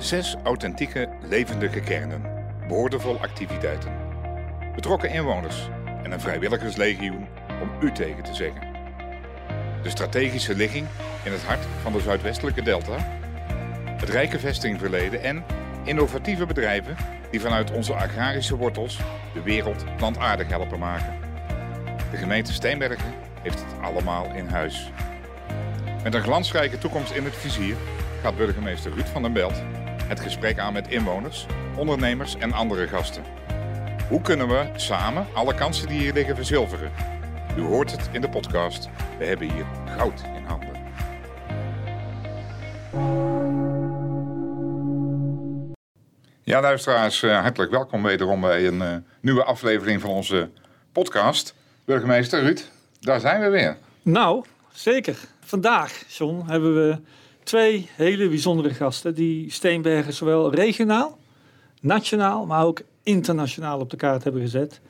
Zes authentieke, levendige kernen, boordevol activiteiten. Betrokken inwoners en een vrijwilligerslegioen om u tegen te zeggen. De strategische ligging in het hart van de Zuidwestelijke Delta. Het rijke vestingverleden en innovatieve bedrijven die vanuit onze agrarische wortels de wereld plantaardig helpen maken. De gemeente Steenbergen heeft het allemaal in huis. Met een glansrijke toekomst in het vizier gaat burgemeester Ruud van den Belt het gesprek aan met inwoners, ondernemers en andere gasten. Hoe kunnen we samen alle kansen die hier liggen verzilveren? U hoort het in de podcast. We hebben hier goud in handen. Ja, luisteraars, eh, hartelijk welkom wederom bij een uh, nieuwe aflevering van onze podcast. Burgemeester Ruud, daar zijn we weer. Nou, zeker. Vandaag, John, hebben we twee hele bijzondere gasten die Steenbergen zowel regionaal, nationaal, maar ook internationaal op de kaart hebben gezet.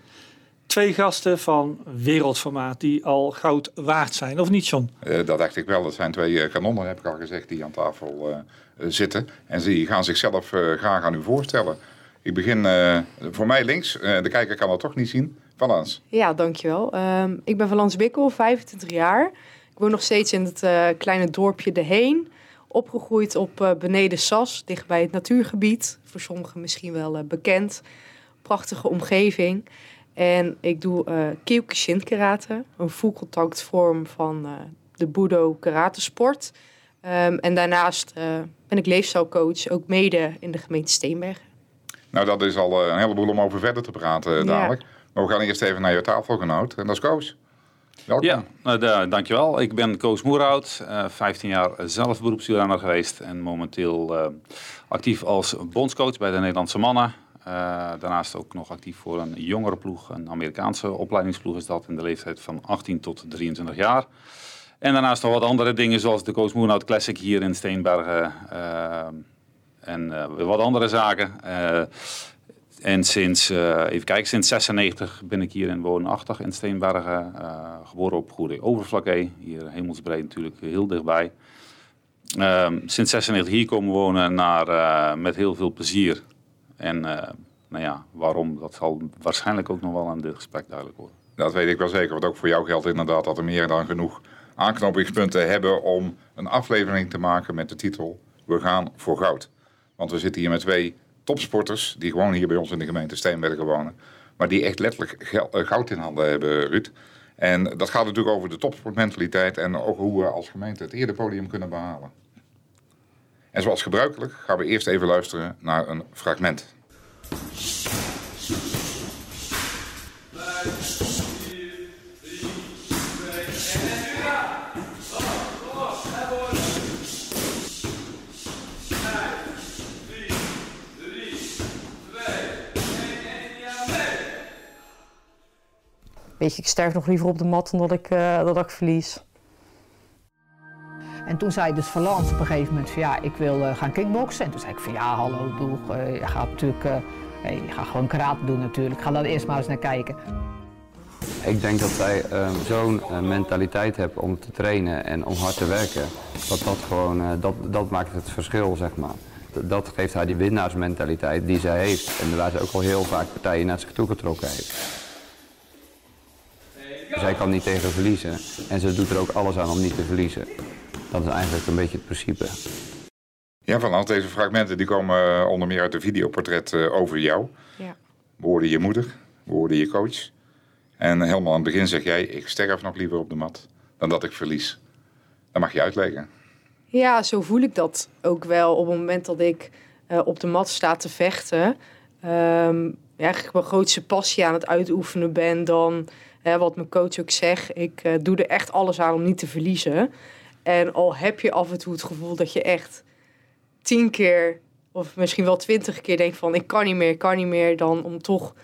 Twee gasten van wereldformaat die al goud waard zijn, of niet John? Uh, dat dacht ik wel. Dat zijn twee uh, kanonnen, heb ik al gezegd, die aan tafel uh, zitten. En ze gaan zichzelf graag aan u voorstellen. Ik begin voor mij links, de kijker kan dat toch niet zien. Valans. Ja, dankjewel. Um, ik ben Valans Wikkel, 25 jaar. Ik woon nog steeds in het kleine dorpje De Heen. Opgegroeid op uh, beneden Sas, dichtbij het natuurgebied. Voor sommigen misschien wel uh, bekend. Prachtige omgeving. En ik doe uh, Kyokushin karate, een full contact vorm van uh, de Budo karate sport. Um, en daarnaast ben ik leefstijlcoach, ook mede in de gemeente Steenbergen. Nou, dat is al een heleboel om over verder te praten dadelijk. Ja. Maar we gaan eerst even naar je tafelgenoot, en dat is Koos. Ja, nou, dankjewel. Ik ben Koos Moerhout, uh, 15 jaar zelf beroepswielrenner geweest en momenteel uh, actief als bondscoach bij de Nederlandse mannen. Uh, daarnaast ook nog actief voor een jongere ploeg, een Amerikaanse opleidingsploeg is dat in de leeftijd van 18 tot 23 jaar. En daarnaast nog wat andere dingen zoals de Koos Moerhout Classic hier in Steenbergen en wat andere zaken. En sinds, uh, even kijken, sinds 96 ben ik hier in woonachtig in Steenbergen. Uh, geboren op Goede Overflakke, hier hemelsbreed natuurlijk heel dichtbij. Uh, sinds 96 hier komen wonen naar, uh, met heel veel plezier. En nou ja, waarom, dat zal waarschijnlijk ook nog wel aan dit gesprek duidelijk worden. Dat weet ik wel zeker, want ook voor jou geldt inderdaad dat er meer dan genoeg aanknopingspunten hebben om een aflevering te maken met de titel We gaan voor goud. Want we zitten hier met twee topsporters die gewoon hier bij ons in de gemeente Steenbergen wonen. Maar die echt letterlijk eh, goud in handen hebben, Ruud. En dat gaat natuurlijk over de topsportmentaliteit en ook hoe we als gemeente het eerder podium kunnen behalen. En zoals gebruikelijk gaan we eerst even luisteren naar een fragment. Weet je, ik sterf nog liever op de mat dan dat ik, uh, dat ik verlies. En toen zei dus Valance op een gegeven moment van ja, ik wil uh, gaan kickboksen. En toen zei ik van ja, hallo, doe, uh, je gaat natuurlijk, hey, je gaat gewoon karate doen natuurlijk. Ga daar eerst maar eens naar kijken. Ik denk dat zij zo'n mentaliteit hebben om te trainen en om hard te werken. Dat dat gewoon, dat, dat maakt het verschil, zeg maar. Dat geeft haar die winnaarsmentaliteit die zij heeft. En waar ze ook al heel vaak partijen naar zich toe getrokken heeft. Zij kan niet tegen verliezen en ze doet er ook alles aan om niet te verliezen. Dat is eigenlijk een beetje het principe. Ja, van deze fragmenten die komen onder meer uit de videoportret eh, over jou. Ja. Woorden je moeder, woorden je coach. En helemaal aan het begin zeg jij, ik sterf nog liever op de mat dan dat ik verlies. Dat mag je uitleggen. Ja, zo voel ik dat ook wel op het moment dat ik uh, op de mat sta te vechten. Um, ja, eigenlijk mijn grootste passie aan het uitoefenen ben dan Hè, wat mijn coach ook zegt, ik uh, doe er echt alles aan om niet te verliezen. En al heb je af en toe het gevoel dat je echt tien keer of misschien wel twintig keer denkt van ik kan niet meer, ik kan niet meer, dan om toch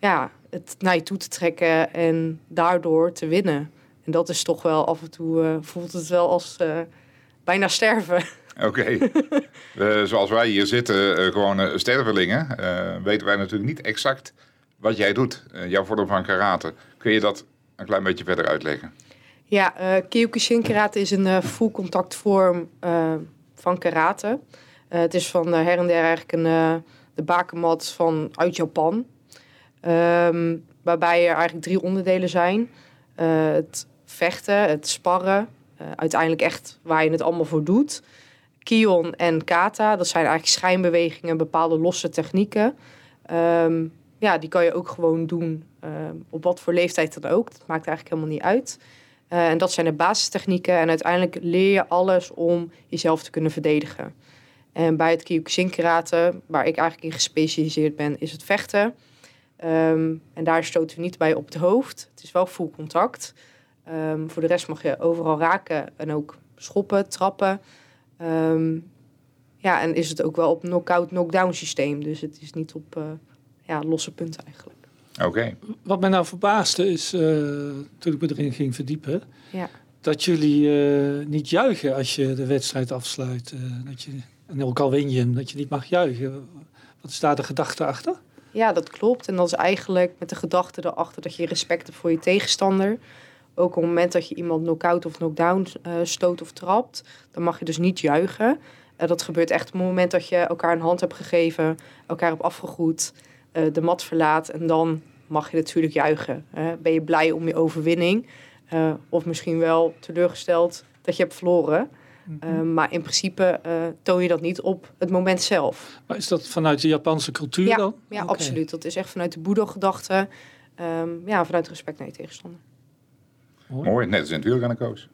ja, het naar je toe te trekken en daardoor te winnen. En dat is toch wel af en toe uh, voelt het wel als uh, bijna sterven. Oké. Okay. zoals wij hier zitten, gewoon stervelingen, weten wij natuurlijk niet exact wat jij doet, uh, jouw vorm van karate. Kun je dat een klein beetje verder uitleggen? Ja, uh, Kyokushin karate is een uh, full contact vorm van karate. Eh, het is van her en der eigenlijk een, de bakermat van uit Japan. Ehm, waarbij er eigenlijk drie onderdelen zijn. het vechten, het sparren. uiteindelijk echt waar je het allemaal voor doet. Kion en kata, dat zijn eigenlijk schijnbewegingen, bepaalde losse technieken. Um, ja, die kan je ook gewoon doen ehm, op wat voor leeftijd dan ook. Dat maakt eigenlijk helemaal niet uit. Uh, en dat zijn de basistechnieken. En uiteindelijk leer je alles om jezelf te kunnen verdedigen. En bij het Kyokushin karate, waar ik eigenlijk in gespecialiseerd ben, is het vechten. Um, en daar stoten we niet bij op het hoofd. Het is wel full contact. Um, voor de rest mag je overal raken en ook schoppen, trappen. Ja, en is het ook wel op knockout, knockdown systeem. Dus het is niet op uh, ja, losse punten eigenlijk. Oké. Wat mij nou verbaasde is, uh, toen ik me erin ging verdiepen, ja. dat jullie uh, niet juichen als je de wedstrijd afsluit. Uh, dat je, en ook al win je hem, dat je niet mag juichen. Wat is daar de gedachte achter? Ja, dat klopt. En dat is eigenlijk met de gedachte erachter dat je respect hebt voor je tegenstander. Ook op het moment dat je iemand knock-out of knock-down stoot of trapt, dan mag je dus niet juichen. dat gebeurt echt op het moment dat je elkaar een hand hebt gegeven, elkaar hebt afgegroet. Eh, de mat verlaat. En dan mag je natuurlijk juichen. Hè? Ben je blij om je overwinning? Uh, of misschien wel teleurgesteld dat je hebt verloren. Uh, maar in principe uh, toon je dat niet op het moment zelf. Maar is dat vanuit de Japanse cultuur ja, dan? Ja, okay. absoluut. Dat is echt vanuit de Boeddha-gedachte. Um, ja, vanuit respect naar je tegenstander. Mooi, Mooi net als in het wielrennen, Koos.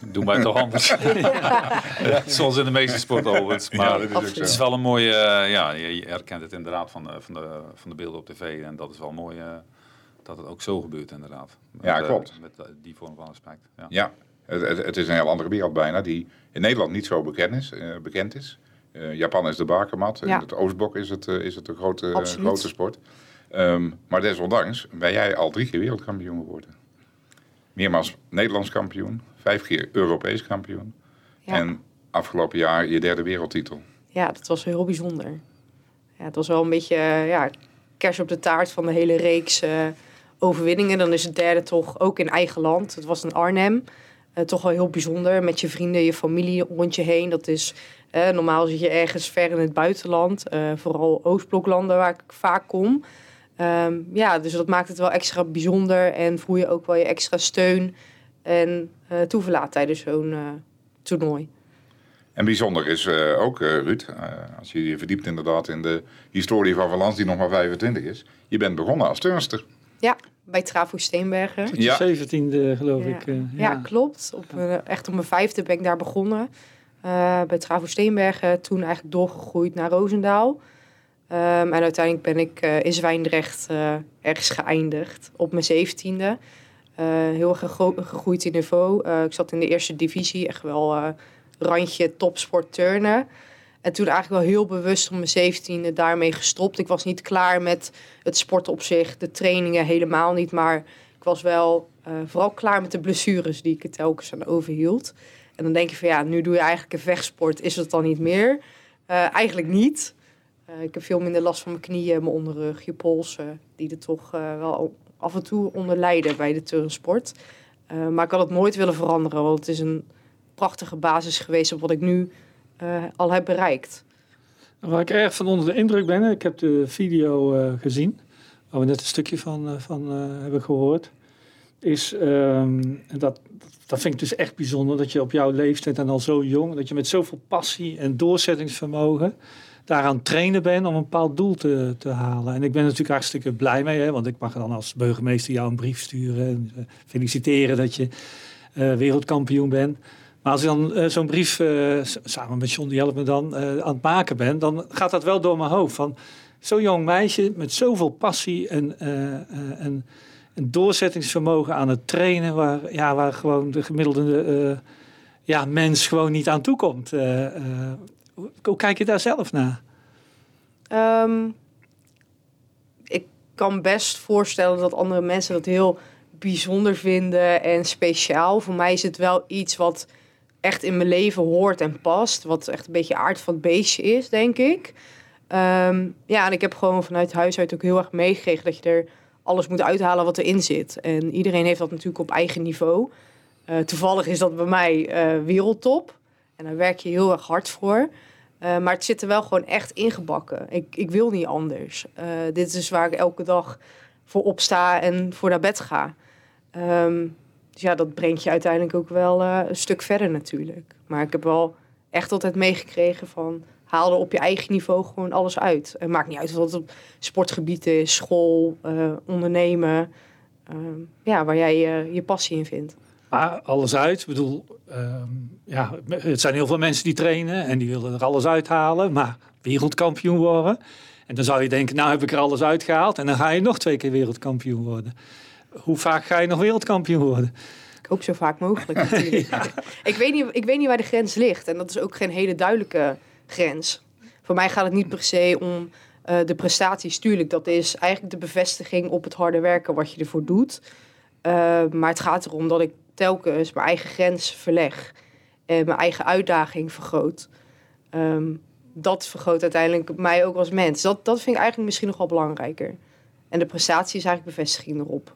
Doen wij toch anders. ja. Zoals in de meeste sporten overigens. Maar ja, is het is wel een mooie... Uh, ja, je herkent het inderdaad van, uh, van, de, van de beelden op tv. En dat is wel mooi uh, dat het ook zo gebeurt inderdaad. Met, ja, klopt. met die vorm van respect. Ja, ja. Het, het, het, is een heel andere wereld bijna. Die in Nederland niet zo bekend is. bekend is. Japan is de bakermat. Ja. In het Oostblok is het, is het een grote, grote sport. Um, maar desondanks ben jij al drie keer wereldkampioen geworden meermaals Nederlands kampioen, vijf keer Europees kampioen. Ja. En afgelopen jaar je derde wereldtitel. Ja, dat was heel bijzonder. Ja, het was wel een beetje ja, kers op de taart van de hele reeks uh, overwinningen. Dan is het derde toch ook in eigen land. Het was in Arnhem. Uh, toch wel heel bijzonder met je vrienden, je familie rond je heen. Dat is, uh, normaal zit je ergens ver in het buitenland. vooral Oostbloklanden waar ik vaak kom. Um, ja, dus dat maakt het wel extra bijzonder en voel je ook wel je extra steun en uh, toeverlaat tijdens zo'n uh, toernooi. En bijzonder is uh, ook, Ruud, als je je verdiept inderdaad in de historie van Valens, die nog maar 25 is. Je bent begonnen als turnster. Ja, bij Travo Steenbergen. Tot je zeventiende, geloof ja. ik. Ja. ja. klopt. Op, echt op mijn vijfde ben ik daar begonnen. bij Travo Steenbergen, toen eigenlijk doorgegroeid naar Roosendaal. Um, en uiteindelijk ben ik uh, in Zwijndrecht uh, ergens geëindigd op mijn zeventiende. Uh, heel erg gegroeid in niveau. ik zat in de eerste divisie, echt wel randje topsport turnen. En toen eigenlijk wel heel bewust om mijn zeventiende daarmee gestopt. Ik was niet klaar met het sport op zich, de trainingen helemaal niet. Maar ik was wel vooral klaar met de blessures die ik het telkens aan overhield. En dan denk je van ja, nu doe je eigenlijk een vechtsport, is het dan niet meer? eigenlijk niet. Ik heb veel minder last van mijn knieën, mijn onderrug, je polsen, die er toch wel af en toe onder lijden bij de turnsport. Uh, maar ik had het nooit willen veranderen, want het is een prachtige basis geweest op wat ik nu al heb bereikt. Waar ik erg van onder de indruk ben, ik heb de video gezien, waar we net een stukje van, van hebben gehoord, is, um, dat, dat vind ik dus echt bijzonder, dat je op jouw leeftijd en al zo jong, dat je met zoveel passie en doorzettingsvermogen daaraan trainen ben om een bepaald doel te, te halen. En ik ben natuurlijk hartstikke blij mee, hè, want ik mag dan als burgemeester jou een brief sturen en uh, feliciteren dat je uh, wereldkampioen bent. Maar als ik dan uh, zo'n brief samen met John, die helpt me dan, aan het maken ben, dan gaat dat wel door mijn hoofd. Van zo'n jong meisje met zoveel passie en, en, en doorzettingsvermogen aan het trainen, waar, ja, waar gewoon de gemiddelde ja, mens gewoon niet aan toe komt. Hoe kijk je daar zelf naar? Um, ik kan best voorstellen dat andere mensen dat heel bijzonder vinden en speciaal. Voor mij is het wel iets wat echt in mijn leven hoort en past. Wat echt een beetje aard van het beestje is, denk ik. Um, ja, en ik heb gewoon vanuit huis uit ook heel erg meegekregen dat je er alles moet uithalen wat erin zit. En iedereen heeft dat natuurlijk op eigen niveau. Uh, toevallig is dat bij mij uh, wereldtop. En daar werk je heel erg hard voor. Eh, maar het zit er wel gewoon echt ingebakken. Ik, ik wil niet anders. Eh, dit is waar ik elke dag voor opsta en voor naar bed ga. Ehm, dus ja, dat brengt je uiteindelijk ook wel eh, een stuk verder natuurlijk. Maar ik heb wel echt altijd meegekregen van... haal er op je eigen niveau gewoon alles uit. Het maakt niet uit wat het op sportgebied is, school, ondernemen. Ehm, ja, waar jij je passie in vindt. Maar alles uit. Ik bedoel, ehm, ja, het zijn heel veel mensen die trainen en die willen er alles uithalen. Maar wereldkampioen worden. En dan zou je denken, nou heb ik er alles uitgehaald. En dan ga je nog twee keer wereldkampioen worden. Hoe vaak ga je nog wereldkampioen worden? Ik hoop zo vaak mogelijk natuurlijk. ik, weet niet, ik weet niet waar de grens ligt. En dat is ook geen hele duidelijke grens. Voor mij gaat het niet per se om eh, de prestaties. Tuurlijk, dat is eigenlijk de bevestiging op het harde werken wat je ervoor doet. Eh, maar het gaat erom dat ik telkens mijn eigen grens verleg. En mijn eigen uitdaging vergroot. Ehm, dat vergroot uiteindelijk mij ook als mens. Dat, dat vind ik eigenlijk misschien nog wel belangrijker. En de prestatie is eigenlijk bevestiging erop.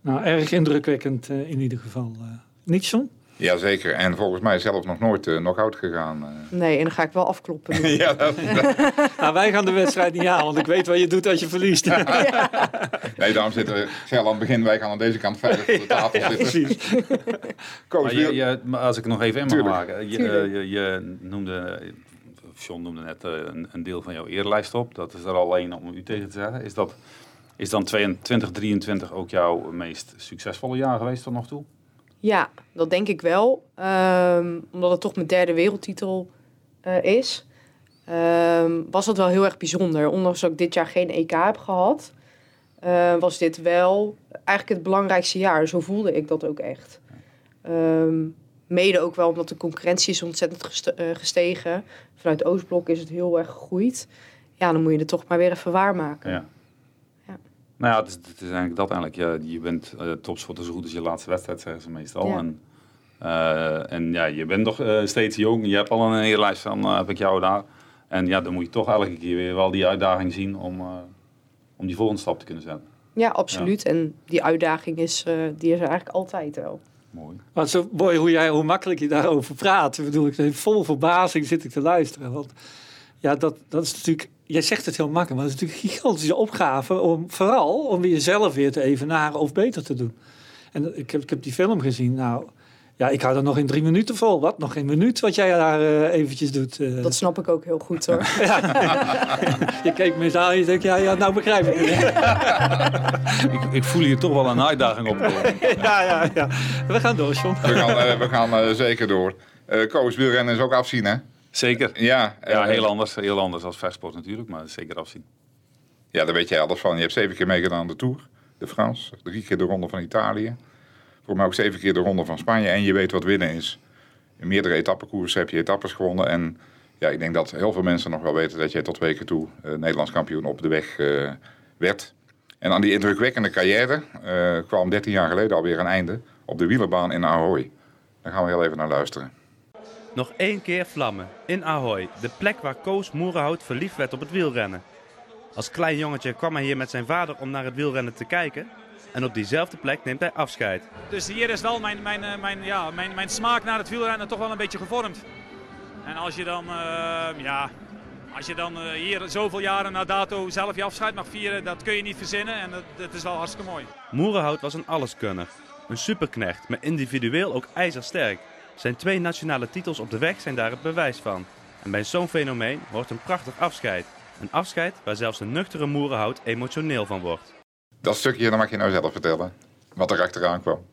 Nou, erg indrukwekkend eh, in ieder geval. eh niet, John? Jazeker, en volgens mij zelf nog nooit uh, knock-out gegaan. eh. Nee, en dan ga ik wel afkloppen. ja, dat, Nou, wij gaan de wedstrijd niet aan, want ik weet wat je doet als je verliest. nee, daarom zitten we zelf aan het begin. Wij gaan aan deze kant veilig op de tafel zitten. Precies. Koos, Maar wil- je, je- maar als ik nog even in mag Tuurlijk. maken. Je, eh, je, je noemde, John noemde net eh, een, een deel van jouw eerlijst op. Dat is er alleen om u tegen te zeggen. Is, dat, is dan 2023 ook jouw meest succesvolle jaar geweest tot nog toe? Ja, dat denk ik wel. Ehm, omdat het toch mijn derde wereldtitel eh, is. Ehm, was dat wel heel erg bijzonder. Ondanks dat ik dit jaar geen EK heb gehad, eh, was dit wel eigenlijk het belangrijkste jaar. Zo voelde ik dat ook echt. Ehm, mede ook wel omdat de concurrentie is ontzettend eh, gestegen. Vanuit Oostblok is het heel erg gegroeid. Ja, dan moet je het toch maar weer even waarmaken. Ja. Nou ja, het is, het is eigenlijk dat eigenlijk. Ja, je bent eh topsporter zo goed als je laatste wedstrijd, zeggen ze meestal. Ja. En, eh, en ja, je bent toch eh, steeds jong. Je hebt al een eerlijst van, eh, heb ik jou daar. En ja, dan moet je toch elke keer weer wel die uitdaging zien om, eh, om die volgende stap te kunnen zetten. Ja, absoluut. En die uitdaging is, eh, die is er eigenlijk altijd wel. Mooi. Maar zo mooi hoe, jij, hoe makkelijk je daarover praat. Ik bedoel, ik vol verbazing zit ik te luisteren. Want ja, dat, dat is natuurlijk... Jij zegt het heel makkelijk, maar het is natuurlijk een gigantische opgave... om vooral om jezelf weer te evenaren of beter te doen. En ik heb, ik heb die film gezien. Nou, ja, ik hou er nog in drie minuten vol. Wat? Nog geen minuut wat jij daar eh, eventjes doet. eh. Dat snap ik ook heel goed hoor. Je keek me eens aan en je denkt, ja, ja nou begrijp ik het. ik, ik voel hier toch wel een uitdaging op. ja, ja, ja. We gaan door, John. We gaan, eh, we gaan zeker door. Eh Koos, wielrennen is ook afzien, hè? Zeker. Ja, Ja, eh, heel anders, heel anders als vechtsport natuurlijk, maar zeker afzien. Ja, daar weet jij alles van. Je hebt zeven keer meegedaan aan de Tour de France. Drie keer de Ronde van Italië. Voor mij ook zeven keer de Ronde van Spanje. En je weet wat winnen is. In meerdere etappekoersen heb je etappes gewonnen. En ja, ik denk dat heel veel mensen nog wel weten dat jij tot twee keer toe eh, Nederlands kampioen op de weg eh, werd. En aan die indrukwekkende carrière eh, kwam 13 jaar geleden alweer een einde op de wielerbaan in Ahoy. Daar gaan we heel even naar luisteren. Nog één keer vlammen, in Ahoy, de plek waar Koos Moerenhout verliefd werd op het wielrennen. Als klein jongetje kwam hij hier met zijn vader om naar het wielrennen te kijken. En op diezelfde plek neemt hij afscheid. Dus hier is wel mijn, mijn, eh, mijn, ja, mijn, mijn smaak naar het wielrennen toch wel een beetje gevormd. En als je dan, eh, ja, als je dan eh, hier zoveel jaren na dato zelf je afscheid mag vieren, dat kun je niet verzinnen en dat, dat is wel hartstikke mooi. Moerenhout was een alleskunner. Een superknecht, maar individueel ook ijzersterk. Zijn twee nationale titels op de weg zijn daar het bewijs van. En bij zo'n fenomeen hoort een prachtig afscheid. Een afscheid waar zelfs een nuchtere Moerenhout emotioneel van wordt. Dat stukje, dat mag je nou zelf vertellen. Wat er achteraan kwam.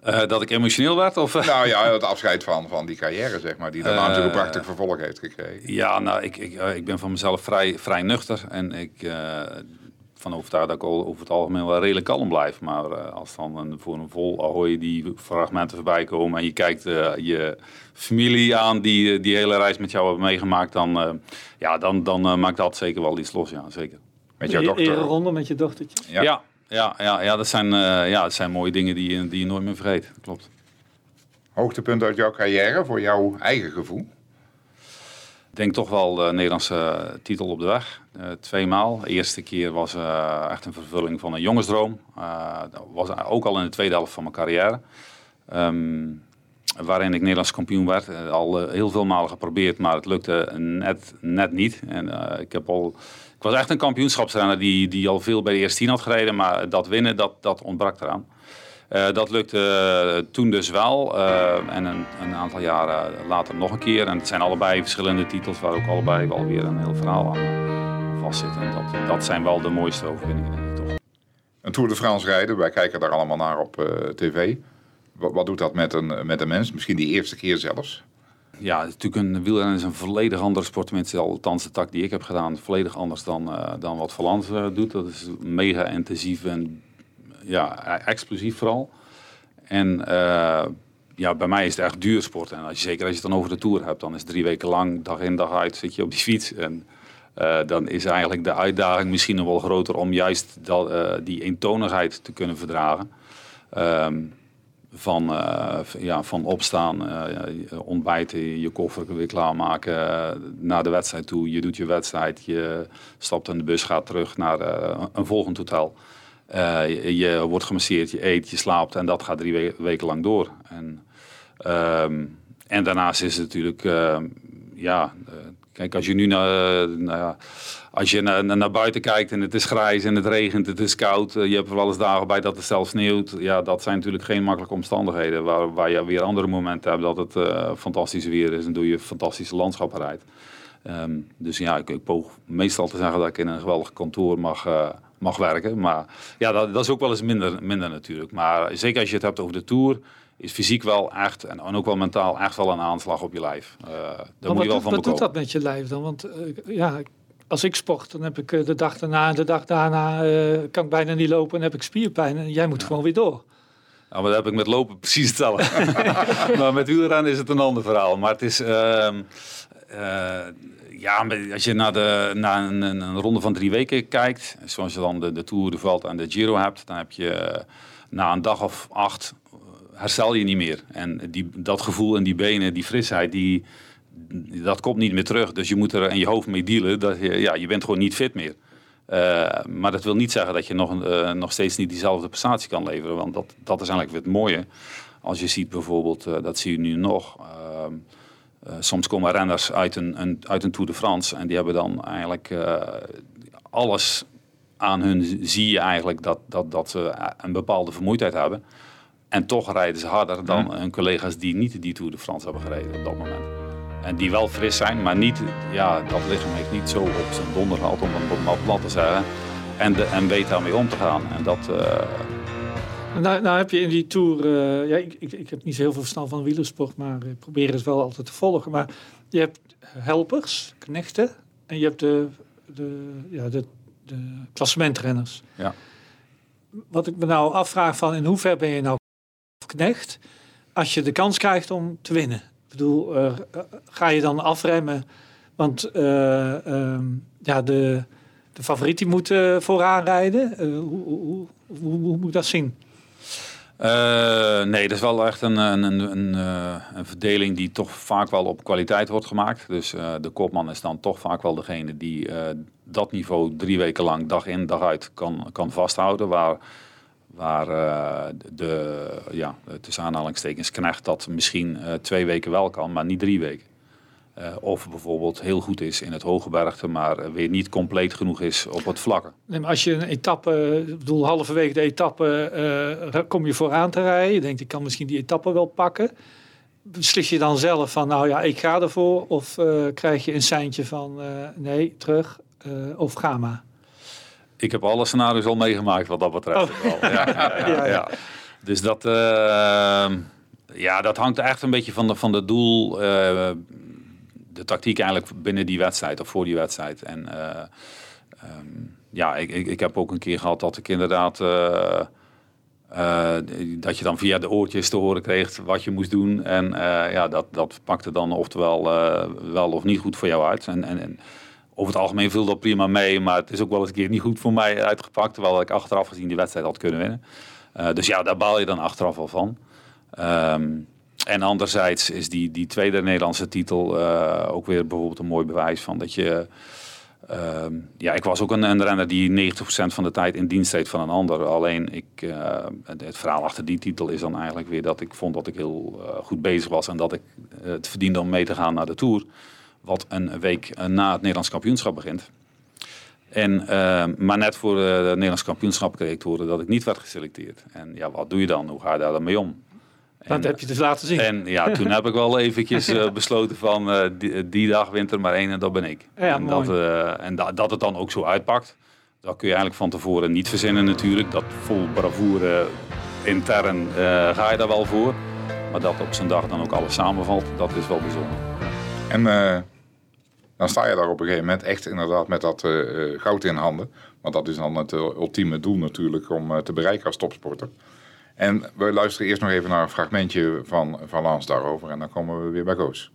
Eh, dat ik emotioneel werd? Of, eh? Nou ja, het afscheid van, van die carrière, zeg maar. Die daarna Eh, natuurlijk een prachtig vervolg heeft gekregen. Ja, nou, ik, ik, ik ben van mezelf vrij, vrij nuchter. En ik eh van overtuigd dat ik over het algemeen wel redelijk kalm blijf. Maar eh, als dan een, voor een vol Ahoy die fragmenten voorbij komen... en je kijkt eh, je familie aan die eh, die hele reis met jou hebben meegemaakt... dan, eh, ja, dan, dan maakt dat zeker wel iets los, ja, zeker. Met jouw dochter. Ereronde met je dochtertje. Ja. Ja, ja, ja, ja, dat, zijn, eh, ja dat zijn mooie dingen die, je- die je nooit meer vergeet. Klopt. Hoogtepunt uit jouw carrière voor jouw eigen gevoel? Ik denk toch wel de Nederlandse titel op de weg. Eh, tweemaal. De eerste keer was eh, echt een vervulling van een jongensdroom. Eh, dat was ook al in de tweede helft van mijn carrière. Ehm, waarin ik Nederlands kampioen werd. Eh, al eh, heel veel malen geprobeerd, maar het lukte net, net niet. En ik heb al... Ik was echt een kampioenschapsrenner die, die al veel bij de eerste tien had gereden, maar dat winnen, dat, dat ontbrak eraan. Dat lukte toen dus wel. en een, een, aantal jaren later nog een keer. En het zijn allebei verschillende titels waar ook allebei wel weer een heel verhaal aan vastzit. En dat, dat zijn wel de mooiste overwinningen, denk ik toch. Een Tour de France rijden, wij kijken daar allemaal naar op tv. Wat, wat doet dat met een, met een mens? Misschien die eerste keer zelfs? Ja, natuurlijk een wielrennen is een volledig andere sport. Tenminste, althans de tak die ik heb gedaan, volledig anders dan, dan wat uh, doet. Dat is mega intensief en ja, e-, explosief vooral. En uh, ja, bij mij is het echt duur sport. En als je, zeker als je het dan over de Tour hebt, dan is drie weken lang, dag in dag uit, zit je op die fiets. En dan is eigenlijk de uitdaging misschien nog wel groter om juist dat, die eentonigheid te kunnen verdragen. Um, van, ja, van opstaan, ontbijten, je koffer weer klaarmaken, naar de wedstrijd toe. Je doet je wedstrijd, je stapt in de bus, gaat terug naar een volgend hotel. Je, je, wordt gemasseerd, je eet, je slaapt en dat gaat drie weken lang door. En, ehm, en daarnaast is het natuurlijk, ja, kijk, als je nu naar, als je naar, buiten kijkt en het is grijs en het regent, het is koud, eh, je hebt er wel eens dagen bij dat het zelfs sneeuwt. Ja, dat zijn natuurlijk geen makkelijke omstandigheden. Waar, waar je weer andere momenten hebt dat het fantastisch weer is en doe je fantastische landschappen rijdt. Ehm, dus ja, ik, ik, poog meestal te zeggen dat ik in een geweldig kantoor mag, mag werken. Maar ja, dat, dat, is ook wel eens minder, minder natuurlijk. Maar zeker als je het hebt over de Tour, is fysiek wel echt, en ook wel mentaal, echt wel een aanslag op je lijf. Uh, daar moet je wel van Wat doet dat met je lijf dan? Want ja, als ik sport, dan heb ik eh, de dag daarna en de dag daarna uh, kan ik bijna niet lopen en heb ik spierpijn. En jij moet gewoon weer door. Nou, maar dat heb ik met lopen precies hetzelfde. maar met wielrennen is het een ander verhaal. Maar het is... Uh, ja, als je naar, de, naar een, een, ronde van drie weken kijkt, zoals je dan de, de Tour, de Vuelta en de Giro hebt, dan heb je na een dag of acht herstel je niet meer. En die, dat gevoel en die benen, die frisheid, die, dat komt niet meer terug. Dus je moet er in je hoofd mee dealen. Dat je, ja, je bent gewoon niet fit meer. Maar dat wil niet zeggen dat je nog, nog steeds niet diezelfde prestatie kan leveren. Want dat, dat is eigenlijk weer het mooie. Als je ziet bijvoorbeeld, dat zie je nu nog. Ehm, soms komen renners uit een, een, uit een Tour de France. En die hebben dan eigenlijk alles aan hun. Zie je eigenlijk dat, dat, dat ze een bepaalde vermoeidheid hebben. En toch rijden ze harder dan hun collega's die niet die Tour de France hebben gereden op dat moment. En die wel fris zijn, maar niet, ja, dat lichaam heeft niet zo op zijn donder gehad, om het maar plat te zeggen. En, de, en weet daarmee om te gaan. En dat... Uh... Nou, nou heb je in die Tour, uh, ja, ik, ik, ik, heb niet zo heel veel verstand van wielersport, maar ik probeer het wel altijd te volgen. Maar je hebt helpers, knechten, en je hebt de, de, ja, de, de klassementrenners. Ja. Wat ik me nou afvraag van, in hoeverre ben je nou knecht als je de kans krijgt om te winnen? Ik bedoel, uh, ga je dan afremmen? Want uh, um, ja, de, de favoriet die moet uh, vooraan rijden. Hoe, hoe, hoe, hoe, moet ik dat zien? Nee, dat is wel echt een, een, een, een, verdeling die toch vaak wel op kwaliteit wordt gemaakt. Dus de kopman is dan toch vaak wel degene die dat niveau drie weken lang dag in dag uit kan, kan vasthouden. Waar Waar de, ja, tussen aanhalingstekens, knecht dat misschien twee weken wel kan, maar niet drie weken. Uh, of bijvoorbeeld heel goed is in het hoge bergte, maar weer niet compleet genoeg is op het vlakke. Nee, maar als je een etappe, ik bedoel halverwege de etappe, kom je vooraan te rijden. Je denkt, ik kan misschien die etappe wel pakken. Beslis je dan zelf van, nou ja, ik ga ervoor? Of krijg je een seintje van, nee, terug, of ga maar? ik heb alle scenario's al meegemaakt wat dat betreft. Oh. Ja, ja, Dus dat, ja, dat hangt echt een beetje van de, van de doel, de tactiek eigenlijk binnen die wedstrijd of voor die wedstrijd. En uh, um, ja, ik, ik, heb ook een keer gehad dat ik inderdaad. Uh, dat je dan via de oortjes te horen kreeg wat je moest doen. En ja, dat, dat pakte dan oftewel wel of niet goed voor jou uit. En, en, en over het algemeen viel dat prima mee. Maar het is ook wel eens een keer niet goed voor mij uitgepakt. Terwijl ik achteraf gezien die wedstrijd had kunnen winnen. Dus ja, daar baal je dan achteraf wel van. Um, en anderzijds is die, die tweede Nederlandse titel uh, ook weer bijvoorbeeld een mooi bewijs van dat je Ehm, ja, ik was ook een, renner die 90% van de tijd in dienst deed van een ander. Alleen ik, uh, het, verhaal achter die titel is dan eigenlijk weer dat ik vond dat ik heel uh, goed bezig was en dat ik het verdiende om mee te gaan naar de Tour. Wat een week na het Nederlands kampioenschap begint. En, maar net voor het Nederlands kampioenschap kreeg ik te horen dat ik niet werd geselecteerd. En ja, wat doe je dan? Hoe ga je daar dan mee om? Dat heb je dus laten zien. En ja, toen heb ik wel eventjes uh, besloten van uh, die, die, dag wint er maar één en dat ben ik. Ja, en dat, uh, en da dat het dan ook zo uitpakt, dat kun je eigenlijk van tevoren niet verzinnen natuurlijk. Dat vol bravoure intern ga je daar wel voor. Maar dat op zijn dag dan ook alles samenvalt, dat is wel bijzonder. En dan sta je daar op een gegeven moment echt inderdaad met dat goud in handen. Want dat is dan het ultieme doel natuurlijk om te bereiken als topsporter. En we luisteren eerst nog even naar een fragmentje van, van Lans daarover. En dan komen we weer bij Koos.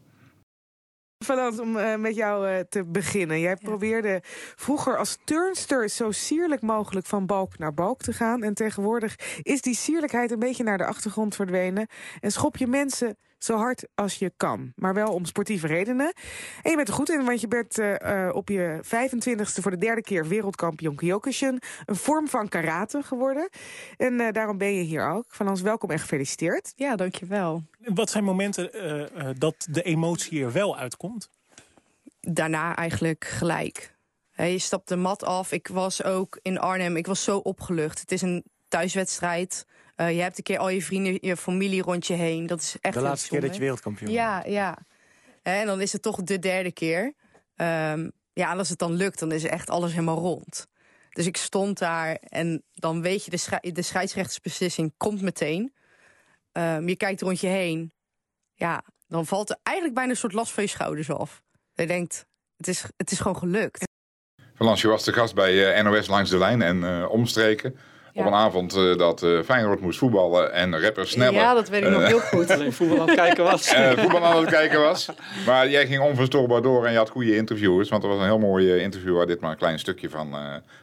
Valent, om uh, met jou uh, te beginnen. Jij ja. probeerde vroeger als turnster zo sierlijk mogelijk van balk naar balk te gaan. En tegenwoordig is die sierlijkheid een beetje naar de achtergrond verdwenen. En schop je mensen zo hard als je kan. Maar wel om sportieve redenen. En je bent er goed in, want je bent uh, op je 25ste voor de derde keer wereldkampioen Kyokushin. Een vorm van karate geworden. En uh, daarom ben je hier ook. Van ons welkom en gefeliciteerd. Ja, dankjewel. Wat zijn momenten uh, dat de emotie er wel uitkomt? Daarna eigenlijk gelijk. He, je stapt de mat af. Ik was ook in Arnhem, ik was zo opgelucht. Het is een thuiswedstrijd. Uh, je hebt een keer al je vrienden, je familie rond je heen. Dat is echt De laatste keer dat je wereldkampioen Ja, ja. En dan is het toch de derde keer. Um, ja, en als het dan lukt, dan is echt alles helemaal rond. Dus ik stond daar en dan weet je, de, de scheidsrechtersbeslissing komt meteen. Um, je kijkt rond je heen. Ja, dan valt er eigenlijk bijna een soort last van je schouders af. Je denkt, het is, het is gewoon gelukt. Valans, je was de gast bij uh, NOS Langs de Lijn en uh, omstreken. Ja. Op een avond uh, dat uh, Feyenoord moest voetballen en rapper sneller. Ja, dat weet ik uh, nog heel goed. Alleen voetbal aan het kijken was. voetbal aan het kijken was. Maar jij ging onverstoorbaar door en je had goede interviewers. Want er was een heel mooi interview waar dit maar een klein stukje van,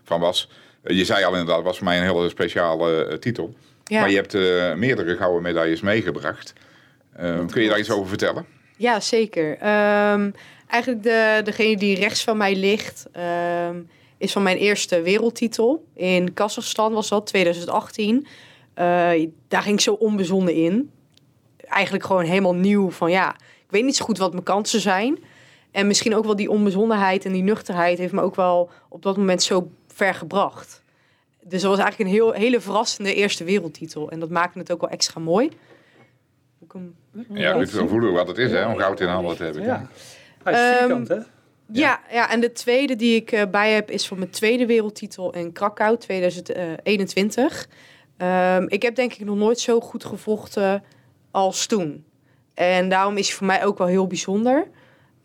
van was. je zei al inderdaad, het was voor mij een hele speciale titel. Ja. Maar je hebt meerdere gouden medailles meegebracht. kun je daar iets over vertellen? Ja, zeker. Um, eigenlijk de, degene die rechts van mij ligt... Um, is van mijn eerste wereldtitel. In Kazachstan was dat, 2018. Uh, daar ging ik zo onbezonnen in. Eigenlijk gewoon helemaal nieuw van ja, ik weet niet zo goed wat mijn kansen zijn. En misschien ook wel die onbezonnenheid en die nuchterheid heeft me ook wel op dat moment zo ver gebracht. Dus dat was eigenlijk een heel, hele verrassende eerste wereldtitel. En dat maakte het ook wel extra mooi. Hem... Ja, ik wil voelen wat het is hè, om goud in handen te hebben. Ja. Hij is vierkant, hè? Ja, ja, en de tweede die ik uh, bij heb is van mijn tweede wereldtitel in Krakau 2021. Um, ik heb denk ik nog nooit zo goed gevochten als toen. En daarom is het voor mij ook wel heel bijzonder.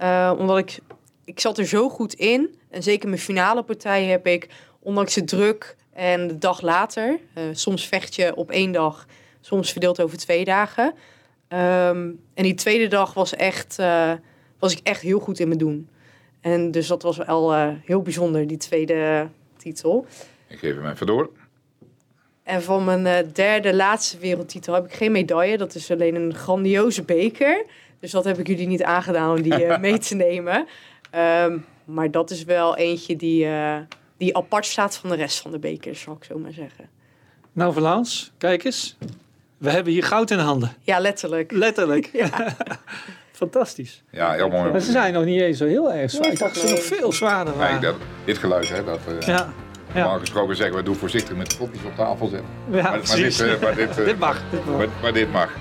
Uh, omdat ik, ik zat er zo goed in. En zeker mijn finale partij heb ik, ondanks de druk en de dag later... Soms vecht je op één dag, soms verdeeld over twee dagen. Um, en die tweede dag was, echt, was ik echt heel goed in mijn doen. En dus dat was wel uh, heel bijzonder, die tweede titel. Ik geef hem even door. En van mijn uh, derde, laatste wereldtitel heb ik geen medaille. Dat is alleen een grandioze beker. Dus dat heb ik jullie niet aangedaan om die uh, mee te nemen. Um, maar dat is wel eentje die, die apart staat van de rest van de bekers, zal ik zo maar zeggen. Nou, Verlaans, kijk eens. We hebben hier goud in handen. Ja, letterlijk. Letterlijk. ja. Fantastisch. Ja, heel mooi. Maar ze zijn nog niet eens zo heel erg zwaar. Nee, ik dacht dat ze nog veel zwaarder waren. Ja, dat, dit geluid, hè, dat... Uh, ja. Normaal gesproken zeggen we, doe voorzichtig met de kopjes op tafel zetten. Ja, maar, maar, dit, uh, maar dit, uh, dit, mag. Dit mag. Maar, maar dit mag.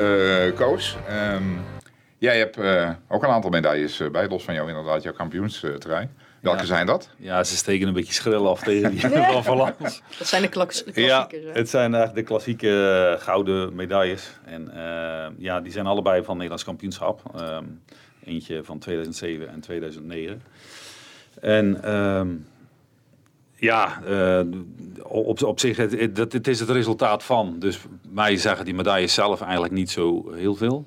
Uh, Koos, um, jij hebt ook een aantal medailles bij, los van jou inderdaad, jouw kampioensterrein. Welke ja. zijn dat? Ja, ze steken een beetje schril af tegen die van Valens. Dat zijn de klassiekers. Ja, het zijn eigenlijk de klassieke uh, gouden medailles. En uh, ja, die zijn allebei van Nederlands kampioenschap. Um, eentje van 2007 en 2009. En um, ja, uh, op, op zich, het, het, het, is het resultaat van. Dus mij zeggen die medailles zelf eigenlijk niet zo heel veel.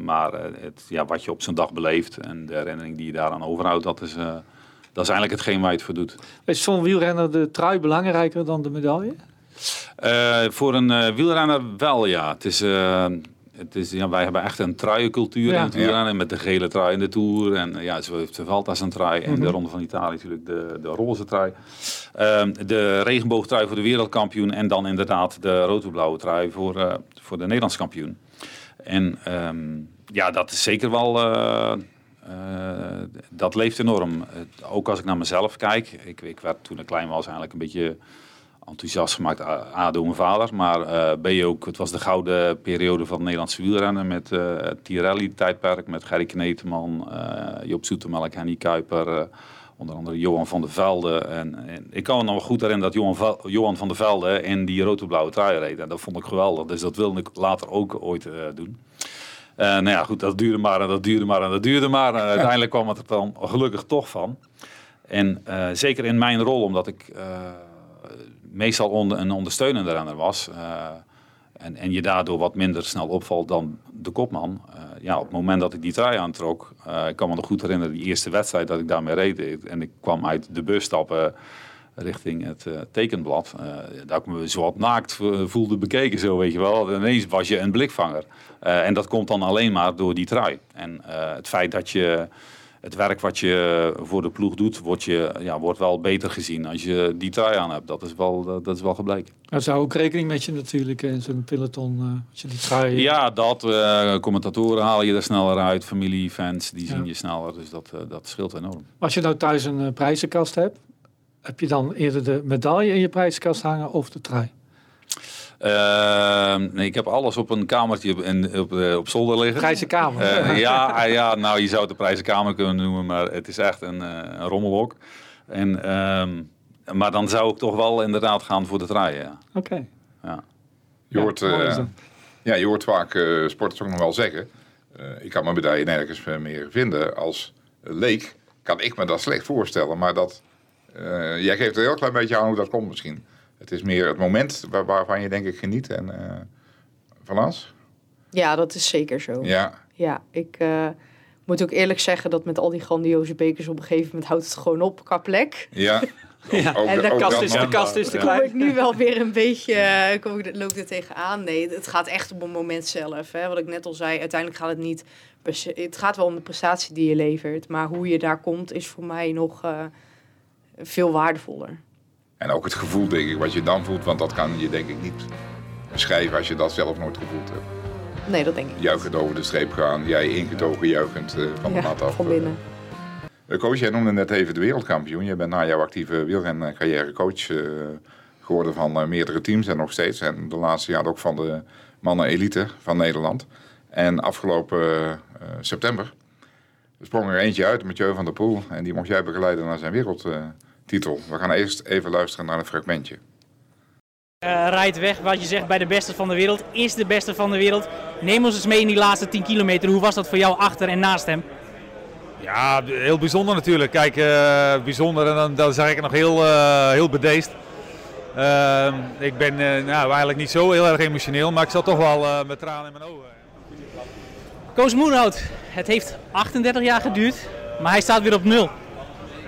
Uh, maar het, ja, wat je op zo'n dag beleeft en de herinnering die je daaraan overhoudt, dat is, uh, dat is eigenlijk hetgeen waar je het voor doet. Is voor een wielrenner de trui belangrijker dan de medaille? voor een wielrenner wel, ja. Het is, het is, ja, wij hebben echt een truiencultuur Ja. in het wielrennen. Met de gele trui in de Tour. En eh, ja, zo heeft de Vuelta een trui. En Mhm. de Ronde van Italië natuurlijk de, de roze trui. Ehm, de regenboogtrui voor de wereldkampioen. En dan inderdaad de rood-blauwe trui voor, eh, voor de Nederlands kampioen. En ehm, ja, dat is zeker wel... eh, eh, dat leeft enorm. Ook als ik naar mezelf kijk. Ik, ik werd toen ik klein was eigenlijk een beetje enthousiast gemaakt. A, door mijn vader. Maar eh, B ook, het was de gouden periode van het Nederlandse wielrennen. Met het Tirelli-tijdperk. Met Gerry Kneteman, Joop Zoetemelk, Henny Kuiper. Eh, onder andere Johan van der Velde. En, en ik kan me nog goed herinneren dat Johan, Johan van der Velde in die rood-blauwe trui reed. En dat vond ik geweldig. Dus dat wilde ik later ook ooit eh, doen. Eh, nou ja, goed, dat duurde maar en dat duurde maar en dat duurde maar. En uiteindelijk kwam het er dan gelukkig toch van. En eh, zeker in mijn rol, omdat ik eh, meestal een ondersteunende renner was. En, en je daardoor wat minder snel opvalt dan de kopman. eh, ja, op het moment dat ik die trui aantrok, eh, ik kan me nog goed herinneren, die eerste wedstrijd dat ik daarmee reed. En ik kwam uit de bus stappen richting het eh, tekenblad. eh, dat ik me zo wat naakt vo- voelde bekeken, zo weet je wel. Ineens was je een blikvanger. En dat komt dan alleen maar door die trui. En het feit dat je het werk wat je voor de ploeg doet, wordt, je, ja, wordt wel beter gezien als je die trui aan hebt. Dat is wel, dat, is wel gebleken. Daar zou ook rekening met je natuurlijk in zo'n peloton. als je die trui... Ja, dat. eh, commentatoren halen je er sneller uit. Familie, fans, die Ja. zien je sneller. Dus dat, eh, dat scheelt enorm. Als je nou thuis een prijzenkast hebt, heb je dan eerder de medaille in je prijzenkast hangen of de trui? Ehm, nee, ik heb alles op een kamertje op, in, op, eh, op zolder liggen. Prijzenkamer. Eh, ja, ah, ja, nou je zou het de prijzenkamer kunnen noemen, maar het is echt een, eh, een rommelhok. En, ehm, maar dan zou ik toch wel inderdaad gaan voor de ja. Oké. ja. Je, hoort, eh, ja, je hoort vaak eh, sporters ook nog wel zeggen. eh, ik kan mijn medaille nergens meer vinden. Als leek kan ik me dat slecht voorstellen. Maar dat, eh, jij geeft er een heel klein beetje aan hoe dat komt misschien. Het is meer het moment waar- waarvan je denk ik geniet. En, eh van As? Ja, dat is zeker zo. Ja, Ja, ik eh, moet ook eerlijk zeggen dat met al die grandioze bekers op een gegeven moment houdt het gewoon op qua plek. ja. Ja. Ook- En de kast is, de kast is te Kom ik klein. nu wel weer een beetje, eh, kom ik, loop er tegenaan. Nee, het gaat echt op een moment zelf. Hè. Wat ik net al zei, uiteindelijk gaat het niet... Het gaat wel om de prestatie die je levert. Maar hoe je daar komt is voor mij nog eh, veel waardevoller. En ook het gevoel, denk ik, wat je dan voelt. Want dat kan je denk ik niet beschrijven als je dat zelf nooit gevoeld hebt. Nee, dat denk ik. Juichend over de streep gaan. Jij ingetogen juichend eh, van de Ja, mat af. van binnen. Eh, Coach, jij noemde net even de wereldkampioen. Je bent na jouw actieve wielrencarrière coach eh, geworden van eh, meerdere teams en nog steeds. En de laatste jaar ook van de mannen elite van Nederland. En afgelopen eh, september sprong er eentje uit, Mathieu van der Poel. En die mocht jij begeleiden naar zijn wereldtitel. We gaan eerst even luisteren naar een fragmentje. Eh, rijdt weg, wat je zegt, bij de beste van de wereld. Is de beste van de wereld. Neem ons eens mee in die laatste 10 kilometer. Hoe was dat voor jou achter en naast hem? Ja, heel bijzonder natuurlijk. Kijk, eh, bijzonder en dan, dan zeg ik nog heel, eh, heel bedeesd. Ehm, ik ben eh, nou, eigenlijk niet zo heel erg emotioneel, maar ik zat toch wel eh, met tranen in mijn ogen. Koos Moerhout, het heeft 38 jaar geduurd, maar hij staat weer op nul.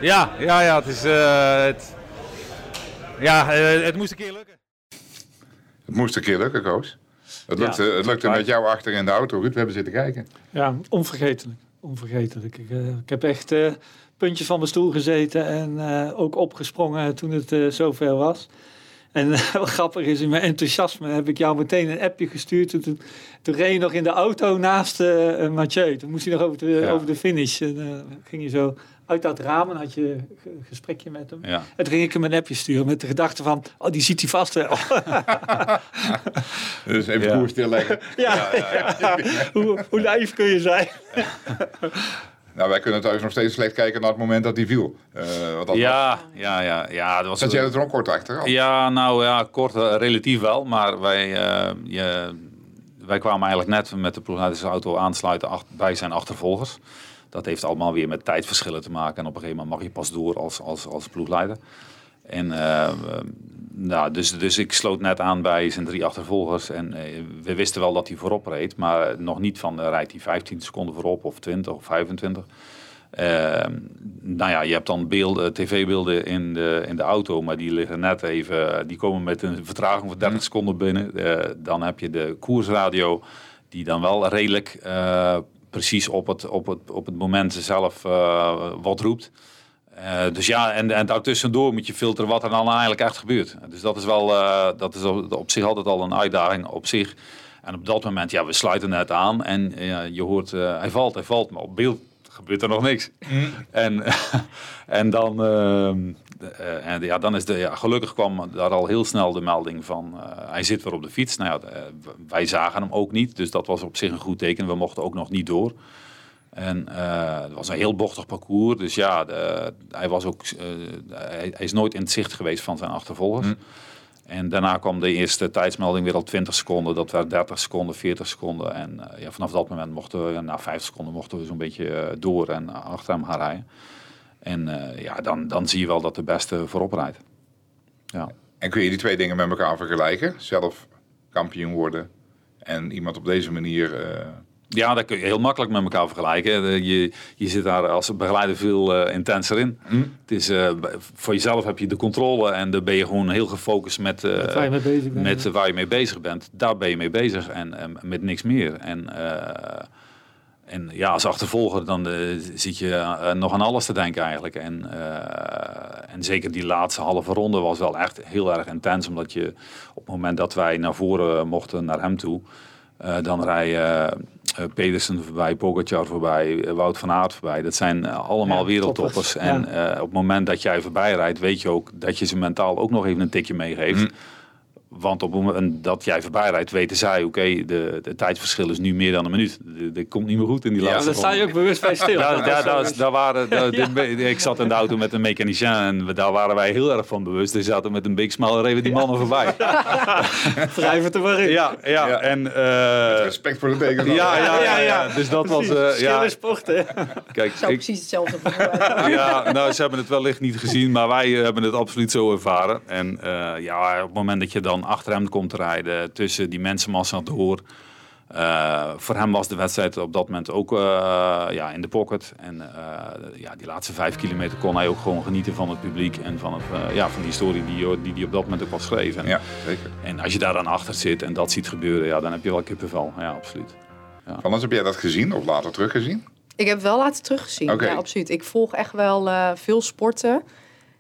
Ja, ja, ja, het is... eh, het, ja, eh, het moest een keer lukken. Het moest een keer lukken, Koos. Het Ja. lukte, het lukte met jou achter in de auto. Ruud, we hebben zitten kijken. Ja, onvergetelijk. Onvergetelijk. Ik, eh, ik heb echt eh, puntjes van mijn stoel gezeten en eh, ook opgesprongen toen het eh, zover was. En wat grappig is, in mijn enthousiasme heb ik jou meteen een appje gestuurd. Toen, toen, toen reed je nog in de auto naast eh eh, Mathieu. Toen moest hij nog over de, Ja. over de finish. En eh, ging je zo uit dat raam en had je een ge- gesprekje met hem. Ja. En toen ging ik hem een appje sturen met de gedachte van... Oh, die ziet hij vast wel. Dus even Ja. koers stilleggen. ja, hoe, hoe naïef kun je zijn? Nou, wij kunnen thuis nog steeds slecht kijken naar het moment dat hij viel. Eh, want dat Ja, ja, ja, ja. Dat was Zat jij er ook kort achter? Ja, nou ja, kort eh, relatief wel. Maar wij, eh, je, wij kwamen eigenlijk net met de ploegleidersauto aansluiten ach- bij zijn achtervolgers. Dat heeft allemaal weer met tijdverschillen te maken. En op een gegeven moment mag je pas door als, als, als ploegleider. En eh, eh, nou, dus, dus ik sloot net aan bij zijn drie achtervolgers. En eh, we wisten wel dat hij voorop reed. Maar nog niet van rijdt hij 15 seconden voorop of 20 of 25. Eh, nou ja, je hebt dan beelden, tv-beelden in de, in de auto, maar die liggen net even, die komen met een vertraging van 30 seconden binnen. Dan heb je de koersradio, die dan wel redelijk precies op het, op het, op het moment zelf uh, wat roept. Uh, dus ja, en, en daartussendoor moet je filteren wat er dan eigenlijk echt gebeurt. Dus dat is wel, dat is op zich altijd al een uitdaging op zich. En op dat moment, ja, we sluiten net aan en je hoort, hij valt, hij valt, maar op beeld gebeurt er nog niks. Mm. En, en dan, uh, en ja, dan is de, ja, gelukkig kwam daar al heel snel de melding van uh, hij zit weer op de fiets. Nou ja, wij zagen hem ook niet, dus dat was op zich een goed teken. We mochten ook nog niet door. En het was een heel bochtig parcours, dus ja, de, hij, was ook, hij, hij, is nooit in het zicht geweest van zijn achtervolgers. Mm. En daarna kwam de eerste tijdsmelding weer al 20 seconden. Dat werd 30 seconden, 40 seconden. En uh, ja, vanaf dat moment mochten we, na 5 seconden mochten we zo'n beetje uh, door en achter hem gaan rijden. En uh, ja, dan, dan zie je wel dat de beste voorop rijdt. Ja. En kun je die twee dingen met elkaar vergelijken? Zelf kampioen worden en iemand op deze manier ja, dat kun je heel makkelijk met elkaar vergelijken. Je, je zit daar als begeleider veel uh, intenser in. Hm. Het is, uh, voor jezelf heb je de controle en dan ben je gewoon heel gefocust met, uh, waar, je mee bezig bent, met waar je mee bezig bent. Daar ben je mee bezig en met niks meer. En, en ja, als achtervolger dan zit je nog aan alles te denken eigenlijk. En, en zeker die laatste halve ronde was wel echt heel erg intens. Omdat je op het moment dat wij naar voren mochten naar hem toe... dan rij je Pedersen voorbij, Pogacar voorbij, eh, Wout van Aert voorbij. Dat zijn allemaal ja, wereldtoppers. En op het moment dat jij voorbij rijdt, weet je ook dat je ze mentaal ook nog even een tikje meegeeft. Mm. Want op het moment dat jij voorbij rijdt, weten zij, oké, de, de tijdverschil is nu meer dan een minuut. Dat komt niet meer goed in die laatste Ja, daar sta je ook bewust bij stil. daar, daar, daar, daar waren, Ik zat in de auto met een mechanicien en daar waren wij heel erg van bewust. Die zaten met een big smile en die mannen voorbij. Wrijven te waarin. Ja, ja, ja. En, uh, respect voor de deken. Ja, ja, ja, ja, Dus dat was... Uh, ja. sport, hè? Kijk, Zou ik, precies hetzelfde Ja, nou, ze hebben het wellicht niet gezien, maar wij hebben het absoluut zo ervaren. En uh, ja, op het moment dat je dan achter hem komt rijden, tussen die mensenmassa door. Uh, voor hem was de wedstrijd op dat moment ook uh, ja, in de pocket. En uh, ja, die laatste vijf kilometer kon hij ook gewoon genieten van het publiek en van, het, ja, van die historie die hij die, die op dat moment ook was geschreven. Ja, zeker. En als je daar dan achter zit en dat ziet gebeuren, ja, dan heb je wel kippenvel. Ja, absoluut. Ja. Van heb jij dat gezien of later teruggezien? Ik heb wel later teruggezien, okay. ja, absoluut. Ik volg echt wel veel sporten.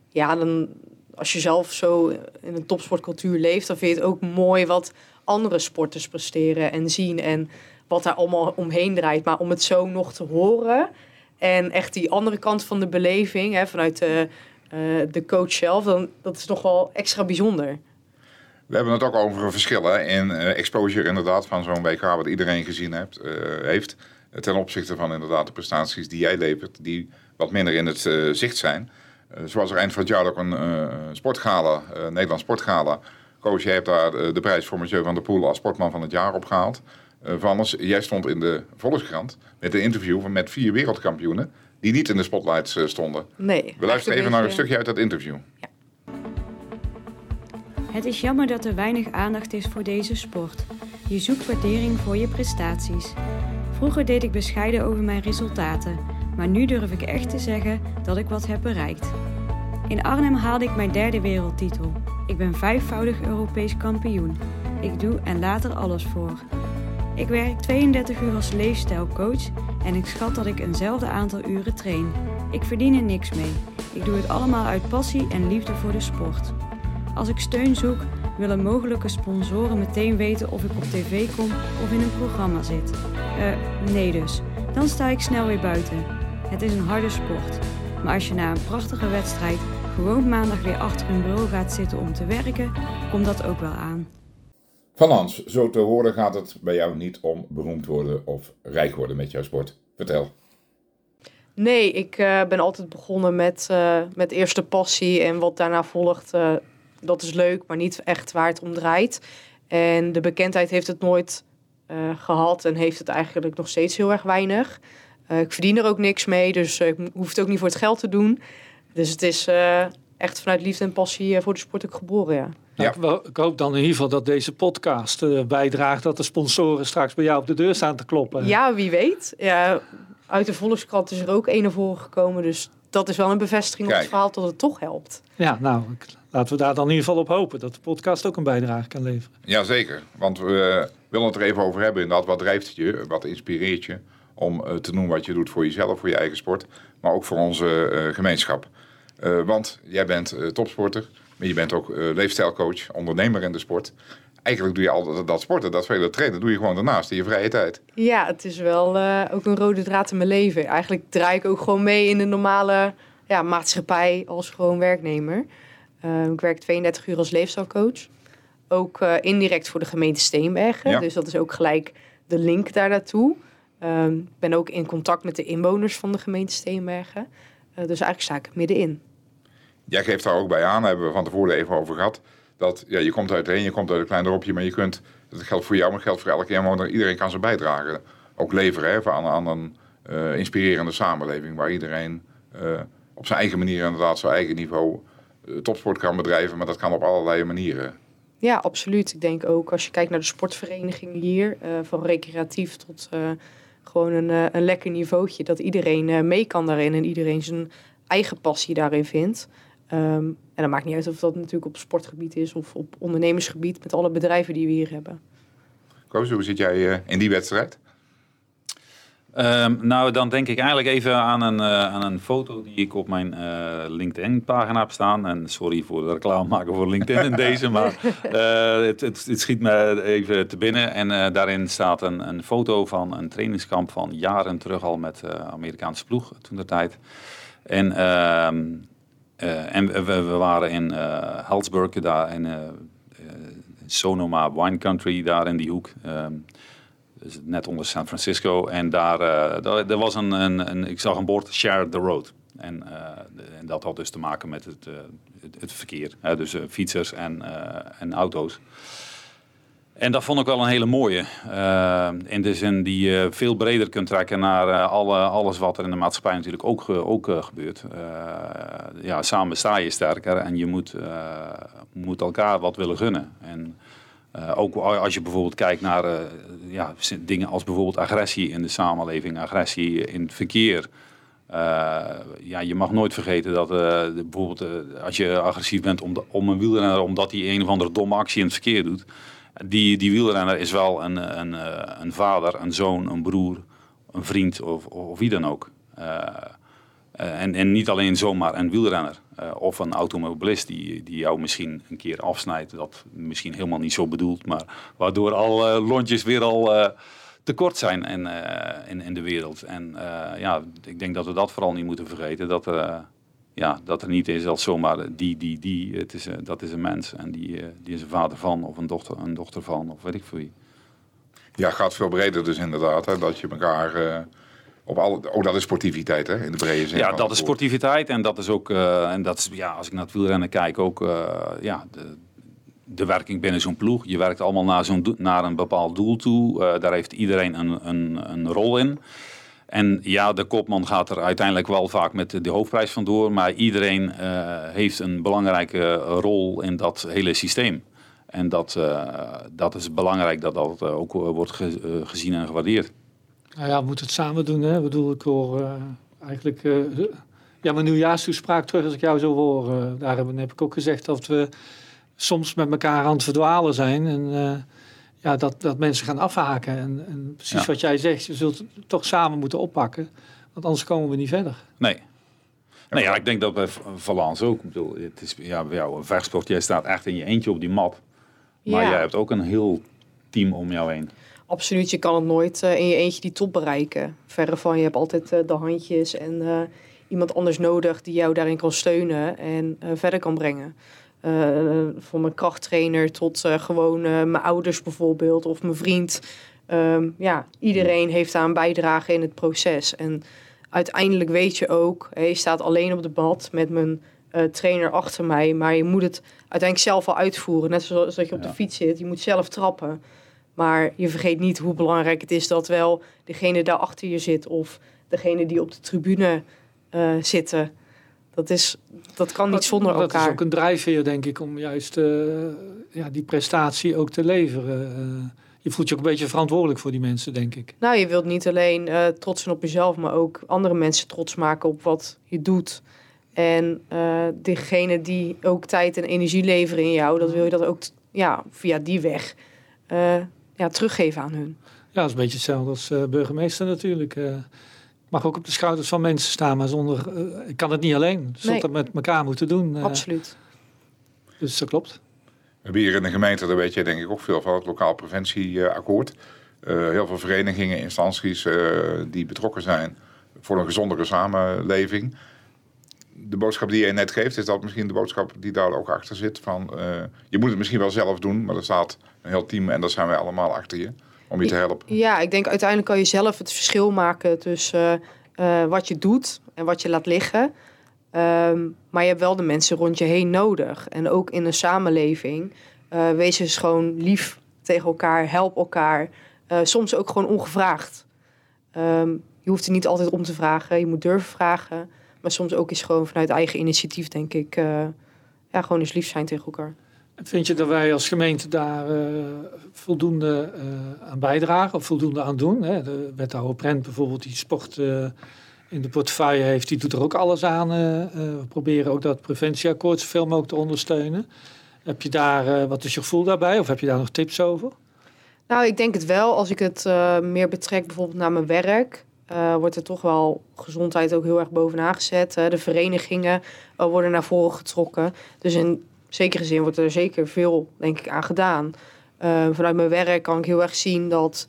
Ja, dan als je zelf zo in een topsportcultuur leeft, dan vind je het ook mooi wat andere sporters presteren en zien en wat daar allemaal omheen draait. Maar om het zo nog te horen en echt die andere kant van de beleving hè, vanuit de, uh, de coach zelf, dan, dat is toch wel extra bijzonder. We hebben het ook over verschillen in uh, exposure inderdaad van zo'n WK wat iedereen gezien hebt, uh, heeft. Ten opzichte van inderdaad de prestaties die jij levert, die wat minder in het zicht zijn. Eh, zoals er eind van het jaar ook een uh, sportgala, uh, Nederlands sportgala. Coach, jij hebt daar de prijs voor Monsieur van der Poel als sportman van het jaar opgehaald. Uh, Vannes, jij stond in de Volkskrant met een interview met vier wereldkampioenen die niet in de spotlights stonden. Nee. We luisteren even naar een stukje uit dat interview. Ja. Het is jammer dat er weinig aandacht is voor deze sport. Je zoekt waardering voor je prestaties. Vroeger deed ik bescheiden over mijn resultaten maar nu durf ik echt te zeggen dat ik wat heb bereikt. In Arnhem haalde ik mijn derde wereldtitel. Ik ben vijfvoudig Europees kampioen. Ik doe en laat er alles voor. Ik werk 32 uur als leefstijlcoach en ik schat dat ik eenzelfde aantal uren train. Ik verdien er niks mee. Ik doe het allemaal uit passie en liefde voor de sport. Als ik steun zoek, willen mogelijke sponsoren meteen weten of ik op tv kom of in een programma zit. Eh, nee dus. Dan sta ik snel weer buiten. Het is een harde sport. Maar als je na een prachtige wedstrijd gewoon maandag weer achter een bureau gaat zitten om te werken, komt dat ook wel aan. Van Hans, zo te horen gaat het bij jou niet om beroemd worden of rijk worden met jouw sport. Vertel. Nee, ik uh, ben altijd begonnen met, uh, met eerste passie en wat daarna volgt. Uh, dat is leuk, maar niet echt waar het om draait. En de bekendheid heeft het nooit gehad en heeft het eigenlijk nog steeds heel erg weinig. Eh, ik verdien er ook niks mee, dus eh, ik hoef het ook niet voor het geld te doen. Dus het is eh, echt vanuit liefde en passie voor de sport ook geboren, ja. Ja. Nou, ik, hoop dan in ieder geval dat deze podcast bijdraagt dat de sponsoren straks bij jou op de deur staan te kloppen. Ja, wie weet. Ja, uit de Volkskrant is er ook een naar voren gekomen. Dus dat is wel een bevestiging op het verhaal dat het toch helpt. Ja, nou, laten we daar dan in ieder geval op hopen dat de podcast ook een bijdrage kan leveren. Jazeker, want we willen het er even over hebben. Inderdaad, wat drijft je, wat inspireert je om eh, te doen wat je doet voor jezelf, voor je eigen sport, maar ook voor onze eh, gemeenschap. Eh, want jij bent topsporter, maar je bent ook leefstijlcoach, ondernemer in de sport. Eigenlijk doe je al dat, dat sporten, dat vele trainen, doe je gewoon daarnaast in je vrije tijd. Ja, het is wel ook een rode draad in mijn leven. Eigenlijk draai ik ook gewoon mee in de normale ja, maatschappij als gewoon werknemer. Ik werk 32 uur als leefstijlcoach. Ook indirect voor de gemeente Steenbergen. Ja. Dus dat is ook gelijk de link daar naartoe. Ehm, Ik ben ook in contact met de inwoners van de gemeente Steenbergen. Eh, dus eigenlijk sta ik middenin. Jij geeft daar ook bij aan, daar hebben we van tevoren even over gehad. Dat ja, je komt uiteen, je komt uit een klein dorpje, maar je kunt, dat geldt voor jou, maar geldt voor elke inwoner. Iedereen kan zijn bijdrage ook leveren hè, aan, aan een eh, inspirerende samenleving. Waar iedereen eh, op zijn eigen manier, inderdaad, zijn eigen niveau topsport kan bedrijven. Maar dat kan op allerlei manieren. Ja, absoluut. Ik denk ook als je kijkt naar de sportverenigingen hier, van recreatief tot gewoon een, eh, een lekker niveautje, dat iedereen eh, mee kan daarin en iedereen zijn eigen passie daarin vindt. Ehm, en dat maakt niet uit of dat natuurlijk op sportgebied is of op ondernemersgebied met alle bedrijven die we hier hebben. Koos, hoe zit jij eh, in die wedstrijd? Ehm, nou, dan denk ik eigenlijk even aan een, eh, aan een foto die ik op mijn eh, LinkedIn-pagina heb staan. En sorry voor de reclame maken voor LinkedIn in deze, maar eh, het, het, het schiet me even te binnen. En daarin staat een, een foto van een trainingskamp van jaren terug al met Amerikaanse ploeg toen de tijd. En, ehm, eh, en we, we waren in Hellsburg, daar in Sonoma Wine Country, daar in die hoek. Ehm, dus net onder San Francisco. En daar, eh, daar, er was een, een, ik zag een bord Share the Road. En, eh, en dat had dus te maken met het, eh, het, het verkeer. Dus fietsers en, en auto's. En dat vond ik wel een hele mooie. In de zin die je veel breder kunt trekken naar alle, alles wat er in de maatschappij natuurlijk ook, ook gebeurt. Ja, samen sta je sterker en je moet, moet elkaar wat willen gunnen. En eh, ook als je bijvoorbeeld kijkt naar eh, ja, dingen als bijvoorbeeld agressie in de samenleving, agressie in het verkeer. Eh, ja, je mag nooit vergeten dat bijvoorbeeld als je agressief bent om, de- om een wielrenner omdat hij een of andere domme actie in het verkeer doet. Die, die wielrenner is wel een, een, een vader, een zoon, een broer, een vriend of, of wie dan ook. En, en niet alleen zomaar een wielrenner eh, of een automobilist die, die jou misschien een keer afsnijdt. Dat misschien helemaal niet zo bedoeld, maar waardoor al eh, lontjes weer al eh, tekort zijn in, in, in de wereld. En ja, ik denk dat we dat vooral niet moeten vergeten. Dat, ja, dat er niet is als zomaar die, die, die. Het is, dat is een mens en die, die is een vader van of een dochter, een dochter van of weet ik veel. Ja, gaat veel breder dus inderdaad. Hè, dat je elkaar op alle... Oh, dat is sportiviteit hè, in de brede zin. Ja, dat is sportiviteit en dat is ook, eh, en dat is, ja, als ik naar het wielrennen kijk, ook eh, ja, de, de werking binnen zo'n ploeg. Je werkt allemaal naar, zo'n naar een bepaald doel toe. Eh, daar heeft iedereen een, een, een rol in. En ja, de kopman gaat er uiteindelijk wel vaak met de, hoofdprijs vandoor, maar iedereen heeft een belangrijke rol in dat hele systeem. En dat, dat is belangrijk dat dat ook wordt ge- gezien en gewaardeerd. Nou ja, we moeten het samen doen. Hè? Ik bedoel, ik hoor eh, eigenlijk... eh, ja, mijn nieuwjaarstoespraak terug als ik jou zo hoor. eh, daar heb, heb ik ook gezegd dat we soms met elkaar aan het verdwalen zijn. En eh, ja, dat, dat mensen gaan afhaken. En, en precies Ja. wat jij zegt, je zult het toch samen moeten oppakken. Want anders komen we niet verder. Nee. Nee, ja, ik denk dat bij Valence ook. Ik bedoel, het is ja, bij jou een vechtsport. Jij staat echt in je eentje op die mat. Maar Ja. jij hebt ook een heel team om jou heen. Absoluut, je kan het nooit eh, in je eentje die top bereiken. Verre van, je hebt altijd eh, de handjes en eh, iemand anders nodig die jou daarin kan steunen en verder kan brengen. Van mijn krachttrainer tot gewoon mijn ouders bijvoorbeeld of mijn vriend. Ehm, ja, iedereen heeft daar een bijdrage in het proces. En uiteindelijk weet je ook, hè, je staat alleen op de bad met mijn trainer achter mij, maar je moet het uiteindelijk zelf al uitvoeren. Net zoals dat je op de fiets zit, je moet zelf trappen. Maar je vergeet niet hoe belangrijk het is dat wel degene daar achter je zit of degene die op de tribune eh, zitten. Dat, is, dat kan niet Dat- zonder dat elkaar. is ook een drijfveer, denk ik, om juist eh, ja, die prestatie ook te leveren. Eh, je voelt je ook een beetje verantwoordelijk voor die mensen, denk ik. Nou, je wilt niet alleen trots zijn op jezelf, maar ook andere mensen trots maken op wat je doet. En uh, degene die ook tijd en energie leveren in jou, dat wil je dat ook ja, via die weg uh, ja, teruggeven aan hun. Ja, dat is een beetje hetzelfde als uh, burgemeester natuurlijk. Uh, mag ook op de schouders van mensen staan, maar zonder. ik kan het niet alleen. Je zult het met elkaar moeten doen. Absoluut. Dus dat klopt. We hebben hier in de gemeente, daar weet je denk ik ook veel van, het lokaal preventieakkoord. heel veel verenigingen, instanties die betrokken zijn voor een gezondere samenleving de boodschap die je net geeft, is dat misschien de boodschap die daar ook achter zit. Van, uh, je moet het misschien wel zelf doen, maar er staat een heel team en daar zijn wij allemaal achter je om je te helpen. Ja, ik denk uiteindelijk kan je zelf het verschil maken tussen uh, wat je doet en wat je laat liggen. Um, maar je hebt wel de mensen rond je heen nodig. En ook in een samenleving. Wees eens gewoon lief tegen elkaar, help elkaar. soms ook gewoon ongevraagd. Um, je hoeft er niet altijd om te vragen, je moet durven vragen. Maar soms ook is gewoon vanuit eigen initiatief, denk ik, uh, ja, gewoon eens lief zijn tegen elkaar. Vind je dat wij als gemeente daar uh, voldoende uh, aan bijdragen of voldoende aan doen? Hè? De wethouder Prent bijvoorbeeld, die sport in de portefeuille heeft, die doet er ook alles aan. we proberen ook dat preventieakkoord zoveel mogelijk te ondersteunen. Heb je daar, wat is je gevoel daarbij of heb je daar nog tips over? Nou, ik denk het wel. Als ik het meer betrek bijvoorbeeld naar mijn werk uh, wordt er toch wel gezondheid ook heel erg bovenaan gezet. de verenigingen uh, worden naar voren getrokken. Dus in zekere zin wordt er zeker veel, denk ik, aan gedaan. Uh, vanuit mijn werk kan ik heel erg zien dat,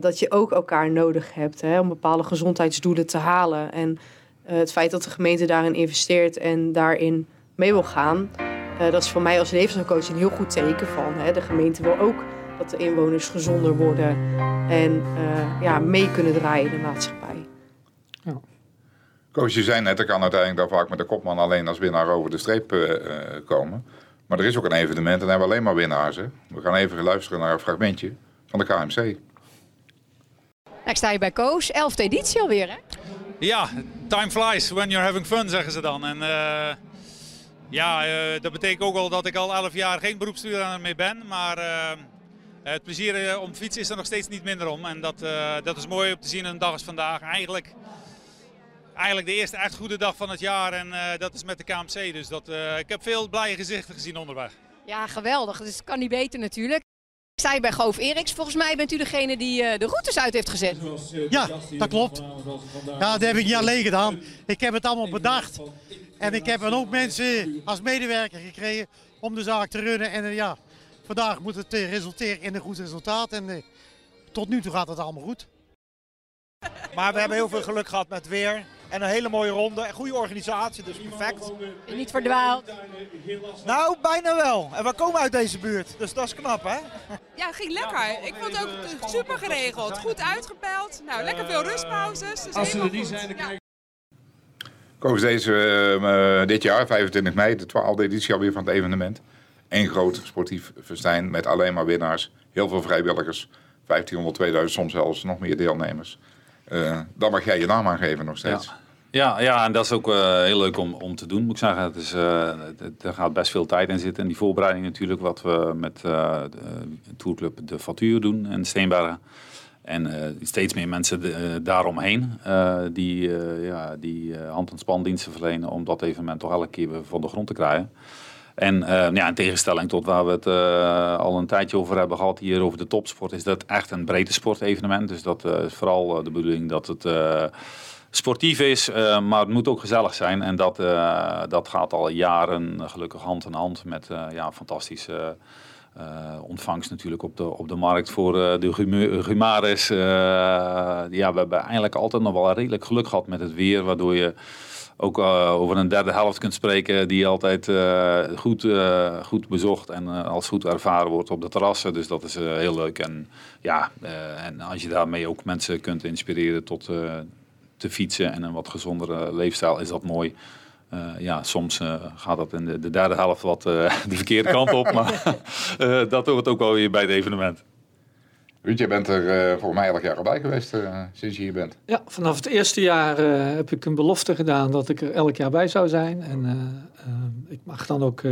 dat je ook elkaar nodig hebt hè, om bepaalde gezondheidsdoelen te halen. En het feit dat de gemeente daarin investeert en daarin mee wil gaan, dat is voor mij als levenscoach een heel goed teken van. Hè. De gemeente wil ook dat de inwoners gezonder worden en uh, ja, mee kunnen draaien in de maatschappij. Ja. Koos, je zei net, ik kan uiteindelijk daar vaak met de kopman alleen als winnaar over de streep uh, komen. Maar er is ook een evenement en dan hebben we alleen maar winnaars. Hè? We gaan even luisteren naar een fragmentje van de KMC. Ik sta hier bij Koos, elfde editie alweer hè? Ja, time flies when you're having fun, zeggen ze dan. En uh, ja, uh, dat betekent ook al dat ik al elf jaar geen beroepsstuurder meer ben. Maar uh, eh, het plezier eh, om fietsen is er nog steeds niet minder om. En dat, uh, dat is mooi om te zien een dag als vandaag. Eigenlijk, eigenlijk de eerste echt goede dag van het jaar. En uh, dat is met de KMC. Dus dat, ik heb veel blije gezichten gezien onderweg. Ja, geweldig. Dus het kan niet beter natuurlijk. Ik sta hier bij Goof Eriks. Volgens mij bent u degene die de routes uit heeft gezet. Ja, dat klopt. Ja, dat heb ik niet alleen gedaan. Ik heb het allemaal bedacht. En ik heb ook mensen als medewerker gekregen om de zaak te runnen. En ja, vandaag moet het eh, resulteren in een goed resultaat. En eh, tot nu toe gaat het allemaal goed. Maar we hebben heel veel geluk gehad met weer. En een hele mooie ronde. En goede organisatie, dus perfect. En niet verdwaald? Nou, bijna wel. En we komen uit deze buurt, dus dat is knap, hè? Ja, het ging lekker. Ik vond het ook super geregeld. Goed uitgepeld. Nou, lekker veel rustpauzes. Dus Als ze er niet zijn, dan krijg Koos deze, uh, dit jaar, 25 mei, de 12e editie alweer van het evenement één groot sportief festijn met alleen maar winnaars. Heel veel vrijwilligers. 1500, 2000, soms zelfs nog meer deelnemers. Uh, dan mag jij je naam aangeven nog steeds. Ja. Ja, en dat is ook uh, heel leuk om, om te doen, moet ik zeggen. Het is, uh, er gaat best veel tijd in zitten. En die voorbereiding natuurlijk, wat we met uh, de tourclub De Fatuur doen in Steenbergen. En steeds meer mensen daaromheen die, ja, die hand- en spandiensten verlenen om dat evenement toch elke keer van de grond te krijgen. En uh, ja, in tegenstelling tot waar we het uh, al een tijdje over hebben gehad hier over de topsport, is dat echt een breedte sportevenement. Dus dat uh, is vooral de bedoeling dat het sportief is, maar het moet ook gezellig zijn. En dat, dat gaat al jaren gelukkig hand in hand met ja, fantastische ontvangst natuurlijk op de, op de markt voor de Gumaris. ja, we hebben eigenlijk altijd nog wel redelijk geluk gehad met het weer, waardoor je ook uh, over een derde helft kunt spreken die altijd uh, goed, uh, goed bezocht en als goed ervaren wordt op de terrassen. Dus dat is heel leuk. En, ja, en als je daarmee ook mensen kunt inspireren tot te fietsen en een wat gezondere leefstijl, is dat mooi. ja, soms gaat dat in de, de, derde helft wat de verkeerde kant op, maar dat hoort ook wel weer bij het evenement. Ruud, jij bent er uh, voor mij elk jaar al bij geweest uh, sinds je hier bent. Ja, vanaf het eerste jaar uh, heb ik een belofte gedaan dat ik er elk jaar bij zou zijn. En ik mag dan ook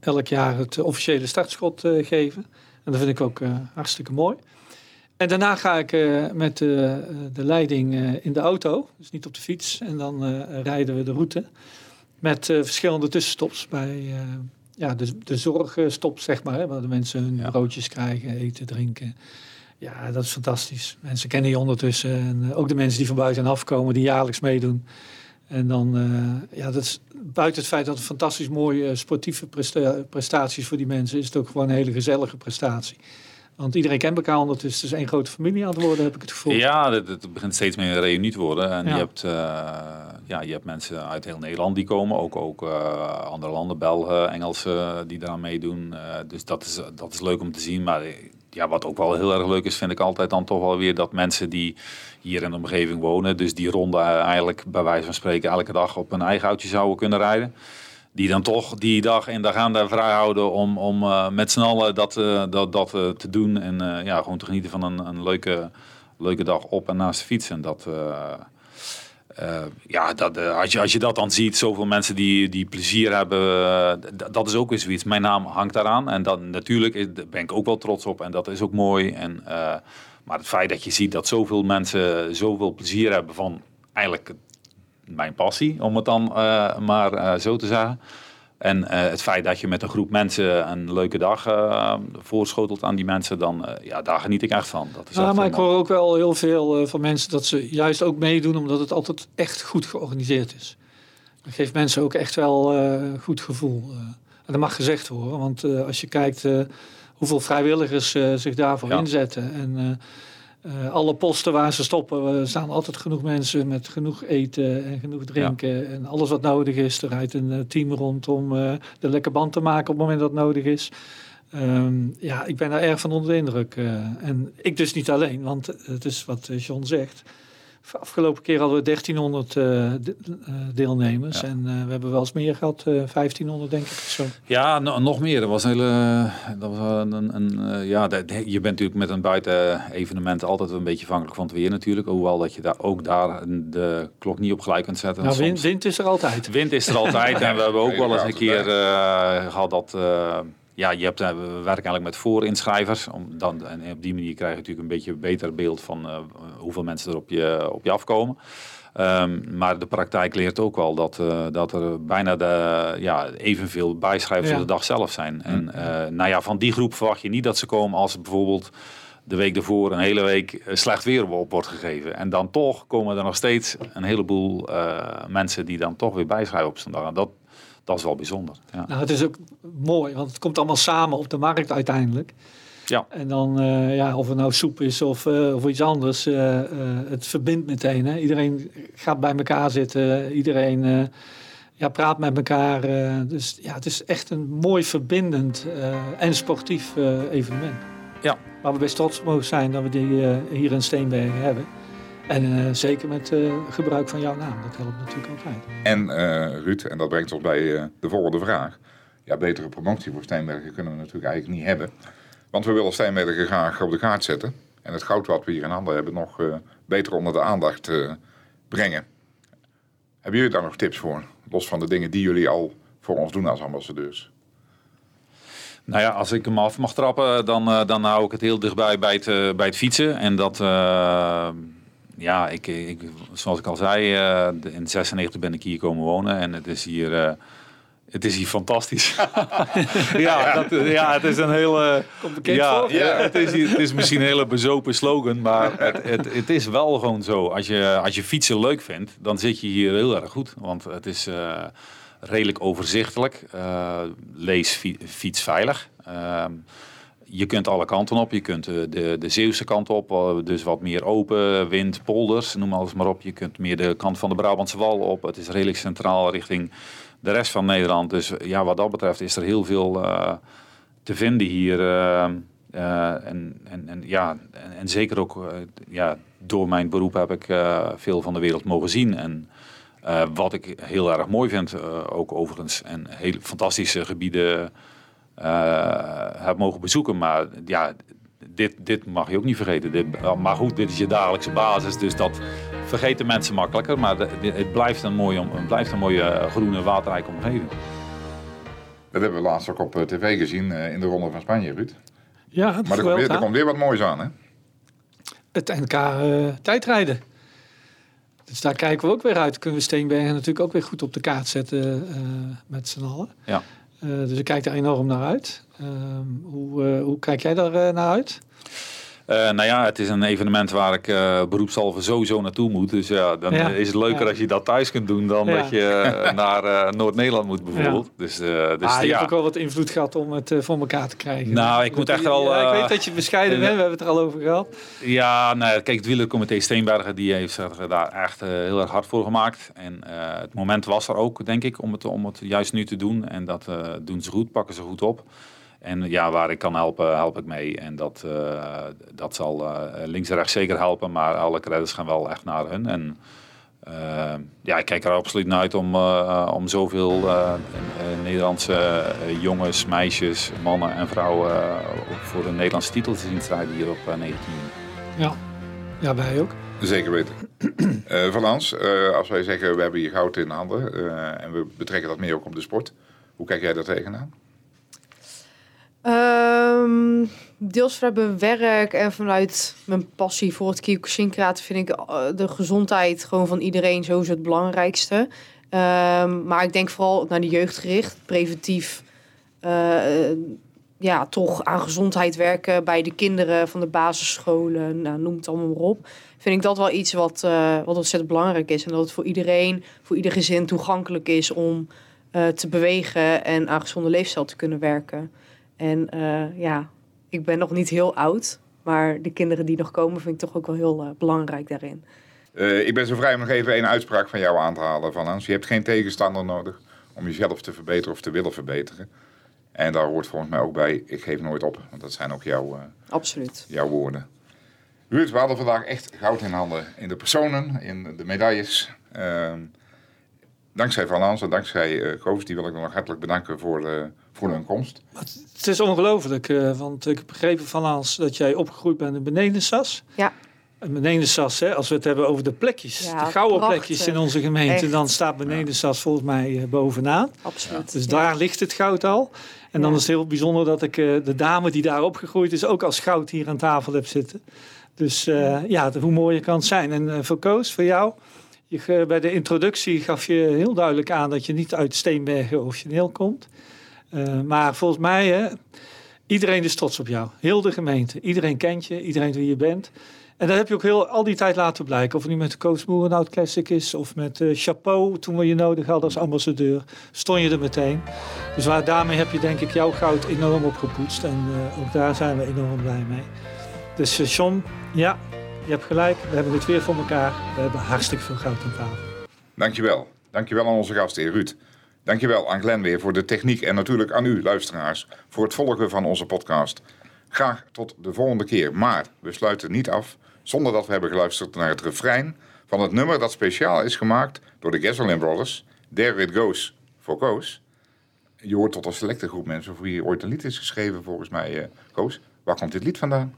elk jaar het officiële startschot geven. En dat vind ik ook hartstikke mooi. En daarna ga ik met de leiding in de auto, dus niet op de fiets. En dan rijden we de route. Met eh, verschillende tussenstops bij eh, ja, de, de zorgstops, zeg maar. Hè, waar de mensen hun broodjes krijgen, eten, drinken. Ja, dat is fantastisch. Mensen kennen je ondertussen. En eh, ook de mensen die van buitenaf komen, die jaarlijks meedoen. En dan, eh, ja, dat is buiten het feit dat het fantastisch mooie eh, sportieve presta prestaties voor die mensen is, het ook gewoon een hele gezellige prestatie. Want iedereen kent elkaar ondertussen. Het is één grote familie aan het worden, heb ik het gevoel. Ja, het, het begint steeds meer een reunie te worden. En Ja. je, hebt, ja, je hebt mensen uit heel Nederland die komen. Ook, ook andere landen, Belgen, Engelsen, die daar meedoen. Dus dat is, dat is leuk om te zien. Maar ja, wat ook wel heel erg leuk is, vind ik altijd dan toch wel weer dat mensen die hier in de omgeving wonen, dus die ronde eigenlijk bij wijze van spreken elke dag op een eigen autootje zouden kunnen rijden. Die dan toch die dag in dag aan daar vrij houden om, om eh, met z'n allen dat, eh, dat, dat eh, te doen. En ja, gewoon te genieten van een, een leuke, leuke dag op en naast de fiets. En dat, eh, ja, dat, eh, als, je, als je dat dan ziet, zoveel mensen die, die plezier hebben, eh, dat is ook weer zoiets. Mijn naam hangt daaraan. En dan natuurlijk daar ben ik ook wel trots op. En dat is ook mooi. En, maar het feit dat je ziet dat zoveel mensen zoveel plezier hebben van eigenlijk mijn passie, om het dan maar zo te zeggen. En eh, het feit dat je met een groep mensen een leuke dag eh, voorschotelt aan die mensen, dan eh, ja, daar geniet ik echt van. Dat is Ja, echt maar ik hoor ook wel heel veel van mensen dat ze juist ook meedoen omdat het altijd echt goed georganiseerd is. Dat geeft mensen ook echt wel een goed gevoel. en dat mag gezegd worden, want als je kijkt hoeveel vrijwilligers zich daarvoor Ja. inzetten en eh, alle posten waar ze stoppen, er staan altijd genoeg mensen met genoeg eten en genoeg drinken en alles wat nodig is. Er rijdt een eh, team rond om de lekker band te maken op het moment dat het nodig is. Ehm, ja, ik ben daar erg van onder de indruk. en ik dus niet alleen, want het is wat John zegt. Afgelopen keer hadden we 1300 eh, de- eh, deelnemers. En eh, we hebben wel eens meer gehad, eh 1500 denk ik. of Zo. Ja, no- nog meer. Dat was een hele. Dat was een, een, een, eh, ja, dat- je bent natuurlijk met een buiten-evenement altijd een beetje afhankelijk van het weer natuurlijk. Hoewel dat je daar ook daar de klok niet op gelijk kunt zetten. Nou, Soms- wind, wind is er altijd. Wind is er altijd. en we hebben ook wel eens een keer eh, gehad dat. Ja, je hebt, eh, we werken eigenlijk met voorinschrijvers. Om dan, en op die manier krijg je natuurlijk een beetje een beter beeld van eh, hoeveel mensen er op je, op je afkomen. Ehm, maar de praktijk leert ook wel dat, eh, dat er bijna de, ja, evenveel bijschrijvers Ja. op de dag zelf zijn. En nou ja, van die groep verwacht je niet dat ze komen als bijvoorbeeld de week ervoor een hele week slecht weer op wordt gegeven. En dan toch komen er nog steeds een heleboel mensen die dan toch weer bijschrijven op zo'n dag. En dat, dat is wel bijzonder. Ja. Nou, het is ook mooi, want het komt allemaal samen op de markt uiteindelijk. Ja. En dan, eh, ja, of het nou soep is of, eh, of iets anders, eh, het verbindt meteen. Hè? Iedereen gaat bij elkaar zitten, iedereen ja, praat met elkaar. dus ja, het is echt een mooi verbindend en sportief evenement. Ja. Waar we best trots mogen zijn dat we die hier in Steenbergen hebben. En eh, zeker met eh, gebruik van jouw naam, dat helpt natuurlijk altijd. En eh, Ruud, en dat brengt ons bij eh, de volgende vraag. Ja, betere promotie voor Steenbergen kunnen we natuurlijk eigenlijk niet hebben. Want we willen Steenbergen graag op de kaart zetten. En het goud wat we hier in handen hebben nog eh, beter onder de aandacht eh, brengen. Hebben jullie daar nog tips voor? Los van de dingen die jullie al voor ons doen als ambassadeurs. Nou ja, als ik hem af mag trappen, dan, eh, dan hou ik het heel dichtbij bij het, bij het fietsen. En dat, ja, ik, ik, zoals ik al zei, eh, de- in 96 ben ik hier komen wonen. En het is hier, eh, het is hier fantastisch. ja, dat, ja, het is een hele... Komt ja, voor? ja, het, is, hier- het is misschien een hele bezopen slogan, maar het, het, het is wel gewoon zo. Als je, als je fietsen leuk vindt, dan zit je hier heel erg goed. Want het is eh, redelijk overzichtelijk. Eh, lees fi- fiets veilig. Je kunt alle kanten op. Je kunt eh, de, de Zeeuwse kant op, eh, dus wat meer open, wind, polders, noem alles maar op. Je kunt meer de kant van de Brabantse Wal op. Het is redelijk centraal richting de rest van Nederland. Dus ja, wat dat betreft is er heel veel eh, te vinden hier. en, en, en, ja, en, en zeker ook ja, door mijn beroep heb ik veel van de wereld mogen zien. En wat ik heel erg mooi vind, ook overigens, en hele fantastische gebieden heb mogen bezoeken. Maar ja, dit, dit mag je ook niet vergeten. Dit, maar goed, dit is je dagelijkse basis, dus dat vergeten mensen makkelijker. Maar het blijft een mooie, om- het blijft een mooie eh, groene, waterrijke omgeving. Dat hebben we laatst ook op eh, tv gezien eh, in de Ronde van Spanje, Ruud. Ja, het Maar er komt, weer, er komt weer wat moois aan, hè? het NK eh, tijdrijden. Dus daar kijken we ook weer uit. Kunnen we Steenbergen natuurlijk ook weer goed op de kaart zetten uh, met z'n allen. Ja. Uh, dus ik kijk daar enorm naar uit. Uh, hoe, hoe kijk jij daar naar uit? Uh, nou ja, het is een evenement waar ik uh, beroepshalve sowieso naartoe moet. Dus ja, dan ja. is het leuker ja. als je dat thuis kunt doen dan dat je uh, naar Noord-Nederland moet bijvoorbeeld. Dus, dus ah, je hebt ook wel wat invloed gehad om het voor elkaar te krijgen. Nou, ik moet echt wel... ik weet dat je bescheiden bent, we hebben het er al over gehad. Ja, nou, kijk, het wielercomité Steenbergen die heeft daar echt heel erg hard voor gemaakt. En het moment was er ook, denk ik, om het, om het juist nu te doen. En dat doen ze goed, pakken ze goed op. En ja, waar ik kan helpen, help ik mee. En dat, uh, dat zal uh, links en rechts zeker helpen, maar alle credits gaan wel echt naar hun. En uh, ja, ik kijk er absoluut naar uit om, om zoveel Nederlandse jongens, meisjes, mannen en vrouwen voor een Nederlandse titel te zien strijden hier op 19 Ja, ja wij ook. Zeker weten. Van Hans, als wij zeggen we hebben hier goud in handen en we betrekken dat meer ook op de sport. Hoe kijk jij daar tegenaan? Um, deels vanuit mijn werk en vanuit mijn passie voor het Kyokushinkraten vind ik de gezondheid gewoon van iedereen sowieso het belangrijkste. Um, maar ik denk vooral naar de jeugd gericht, preventief. Uh, ja, toch aan gezondheid werken bij de kinderen van de basisscholen, nou, noem het allemaal maar op. Vind ik dat wel iets wat, uh, wat ontzettend belangrijk is. En dat het voor iedereen, voor ieder gezin toegankelijk is om te bewegen en aan gezonde leefstijl te kunnen werken. En uh, ja, ik ben nog niet heel oud, maar de kinderen die nog komen vind ik toch ook wel heel uh, belangrijk daarin. Uh, ik ben zo vrij om nog even een uitspraak van jou aan te halen, Van Hans. Je hebt geen tegenstander nodig om jezelf te verbeteren of te willen verbeteren. En daar hoort volgens mij ook bij, ik geef nooit op. Want dat zijn ook jouw, Absoluut. jouw woorden. Ruud, we hadden vandaag echt goud in handen in de personen, in de medailles. Ehm, dankzij Van Hans en dankzij uh, Goos, die wil ik nog hartelijk bedanken voor, uh, voor hun komst. Het is ongelooflijk, uh, want ik heb begrepen van Hans dat jij opgegroeid bent in Benedensas. Ja. En Benedensas, hè, als we het hebben over de plekjes, ja, de gouden prachtig. plekjes in onze gemeente, Echt. dan staat Benedensas volgens mij bovenaan. Absoluut. Dus ja. daar ligt het goud al. En dan is het heel bijzonder dat ik de dame die daar opgegroeid is ook als goud hier aan tafel heb zitten. Dus ja, hoe mooier kan het zijn. En voor Koos, voor jou... Je, bij de introductie gaf je heel duidelijk aan dat je niet uit Steenbergen origineel komt. Uh, maar volgens mij, hè, iedereen is trots op jou. Heel de gemeente. Iedereen kent je, iedereen wie je bent. En dat heb je ook heel, al die tijd laten blijken. Of het nu met de Coach Moerenhout Classic is of met uh, Chapeau, toen we je nodig hadden als ambassadeur, stond je er meteen. Dus waar, daarmee heb je denk ik jouw goud enorm opgepoetst. En uh, ook daar zijn we enorm blij mee. Dus John, ja, je hebt gelijk. We hebben het weer voor elkaar. We hebben hartstikke veel goud aan tafel. Dankjewel. Dankjewel aan onze gast, heer Ruud. Dankjewel aan Glenn weer voor de techniek en natuurlijk aan u, luisteraars, voor het volgen van onze podcast. Graag tot de volgende keer, maar we sluiten niet af zonder dat we hebben geluisterd naar het refrein van het nummer dat speciaal is gemaakt door de Gasoline Brothers, There It Goes for Koos. Je hoort tot een selecte groep mensen voor wie ooit een lied is geschreven, volgens mij, uh, Koos. Waar komt dit lied vandaan?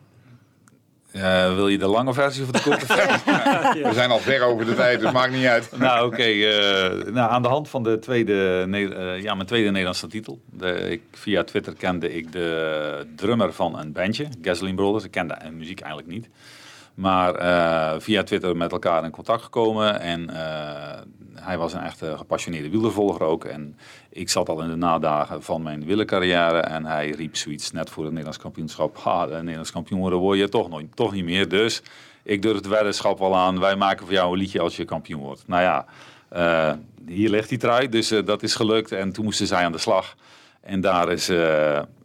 Uh, wil je de lange versie of de korte versie? We zijn al ver over de tijd, dus maakt niet uit. nou, oké. Okay, uh, nou, aan de hand van de tweede, uh, ja, mijn tweede Nederlandse titel. De, ik, via Twitter kende ik de drummer van een bandje, Gasoline Brothers. Ik kende de muziek eigenlijk niet. Maar via Twitter met elkaar in contact gekomen. En hij was een echte gepassioneerde wielervolger ook. En ik zat al in de nadagen van mijn wielercarrière. En hij riep zoiets net voor het Nederlands kampioenschap. Ha, de Nederlands kampioen worden word je toch, nooit, toch niet meer. Dus ik durf het weddenschap wel aan. Wij maken voor jou een liedje als je kampioen wordt. Nou ja, uh, hier ligt die trui. Dus dat is gelukt. En toen moesten zij aan de slag. En daar is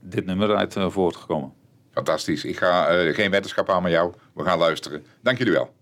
dit nummer uit voortgekomen. Fantastisch. Ik ga geen wetenschap aan met jou. We gaan luisteren. Dank jullie wel.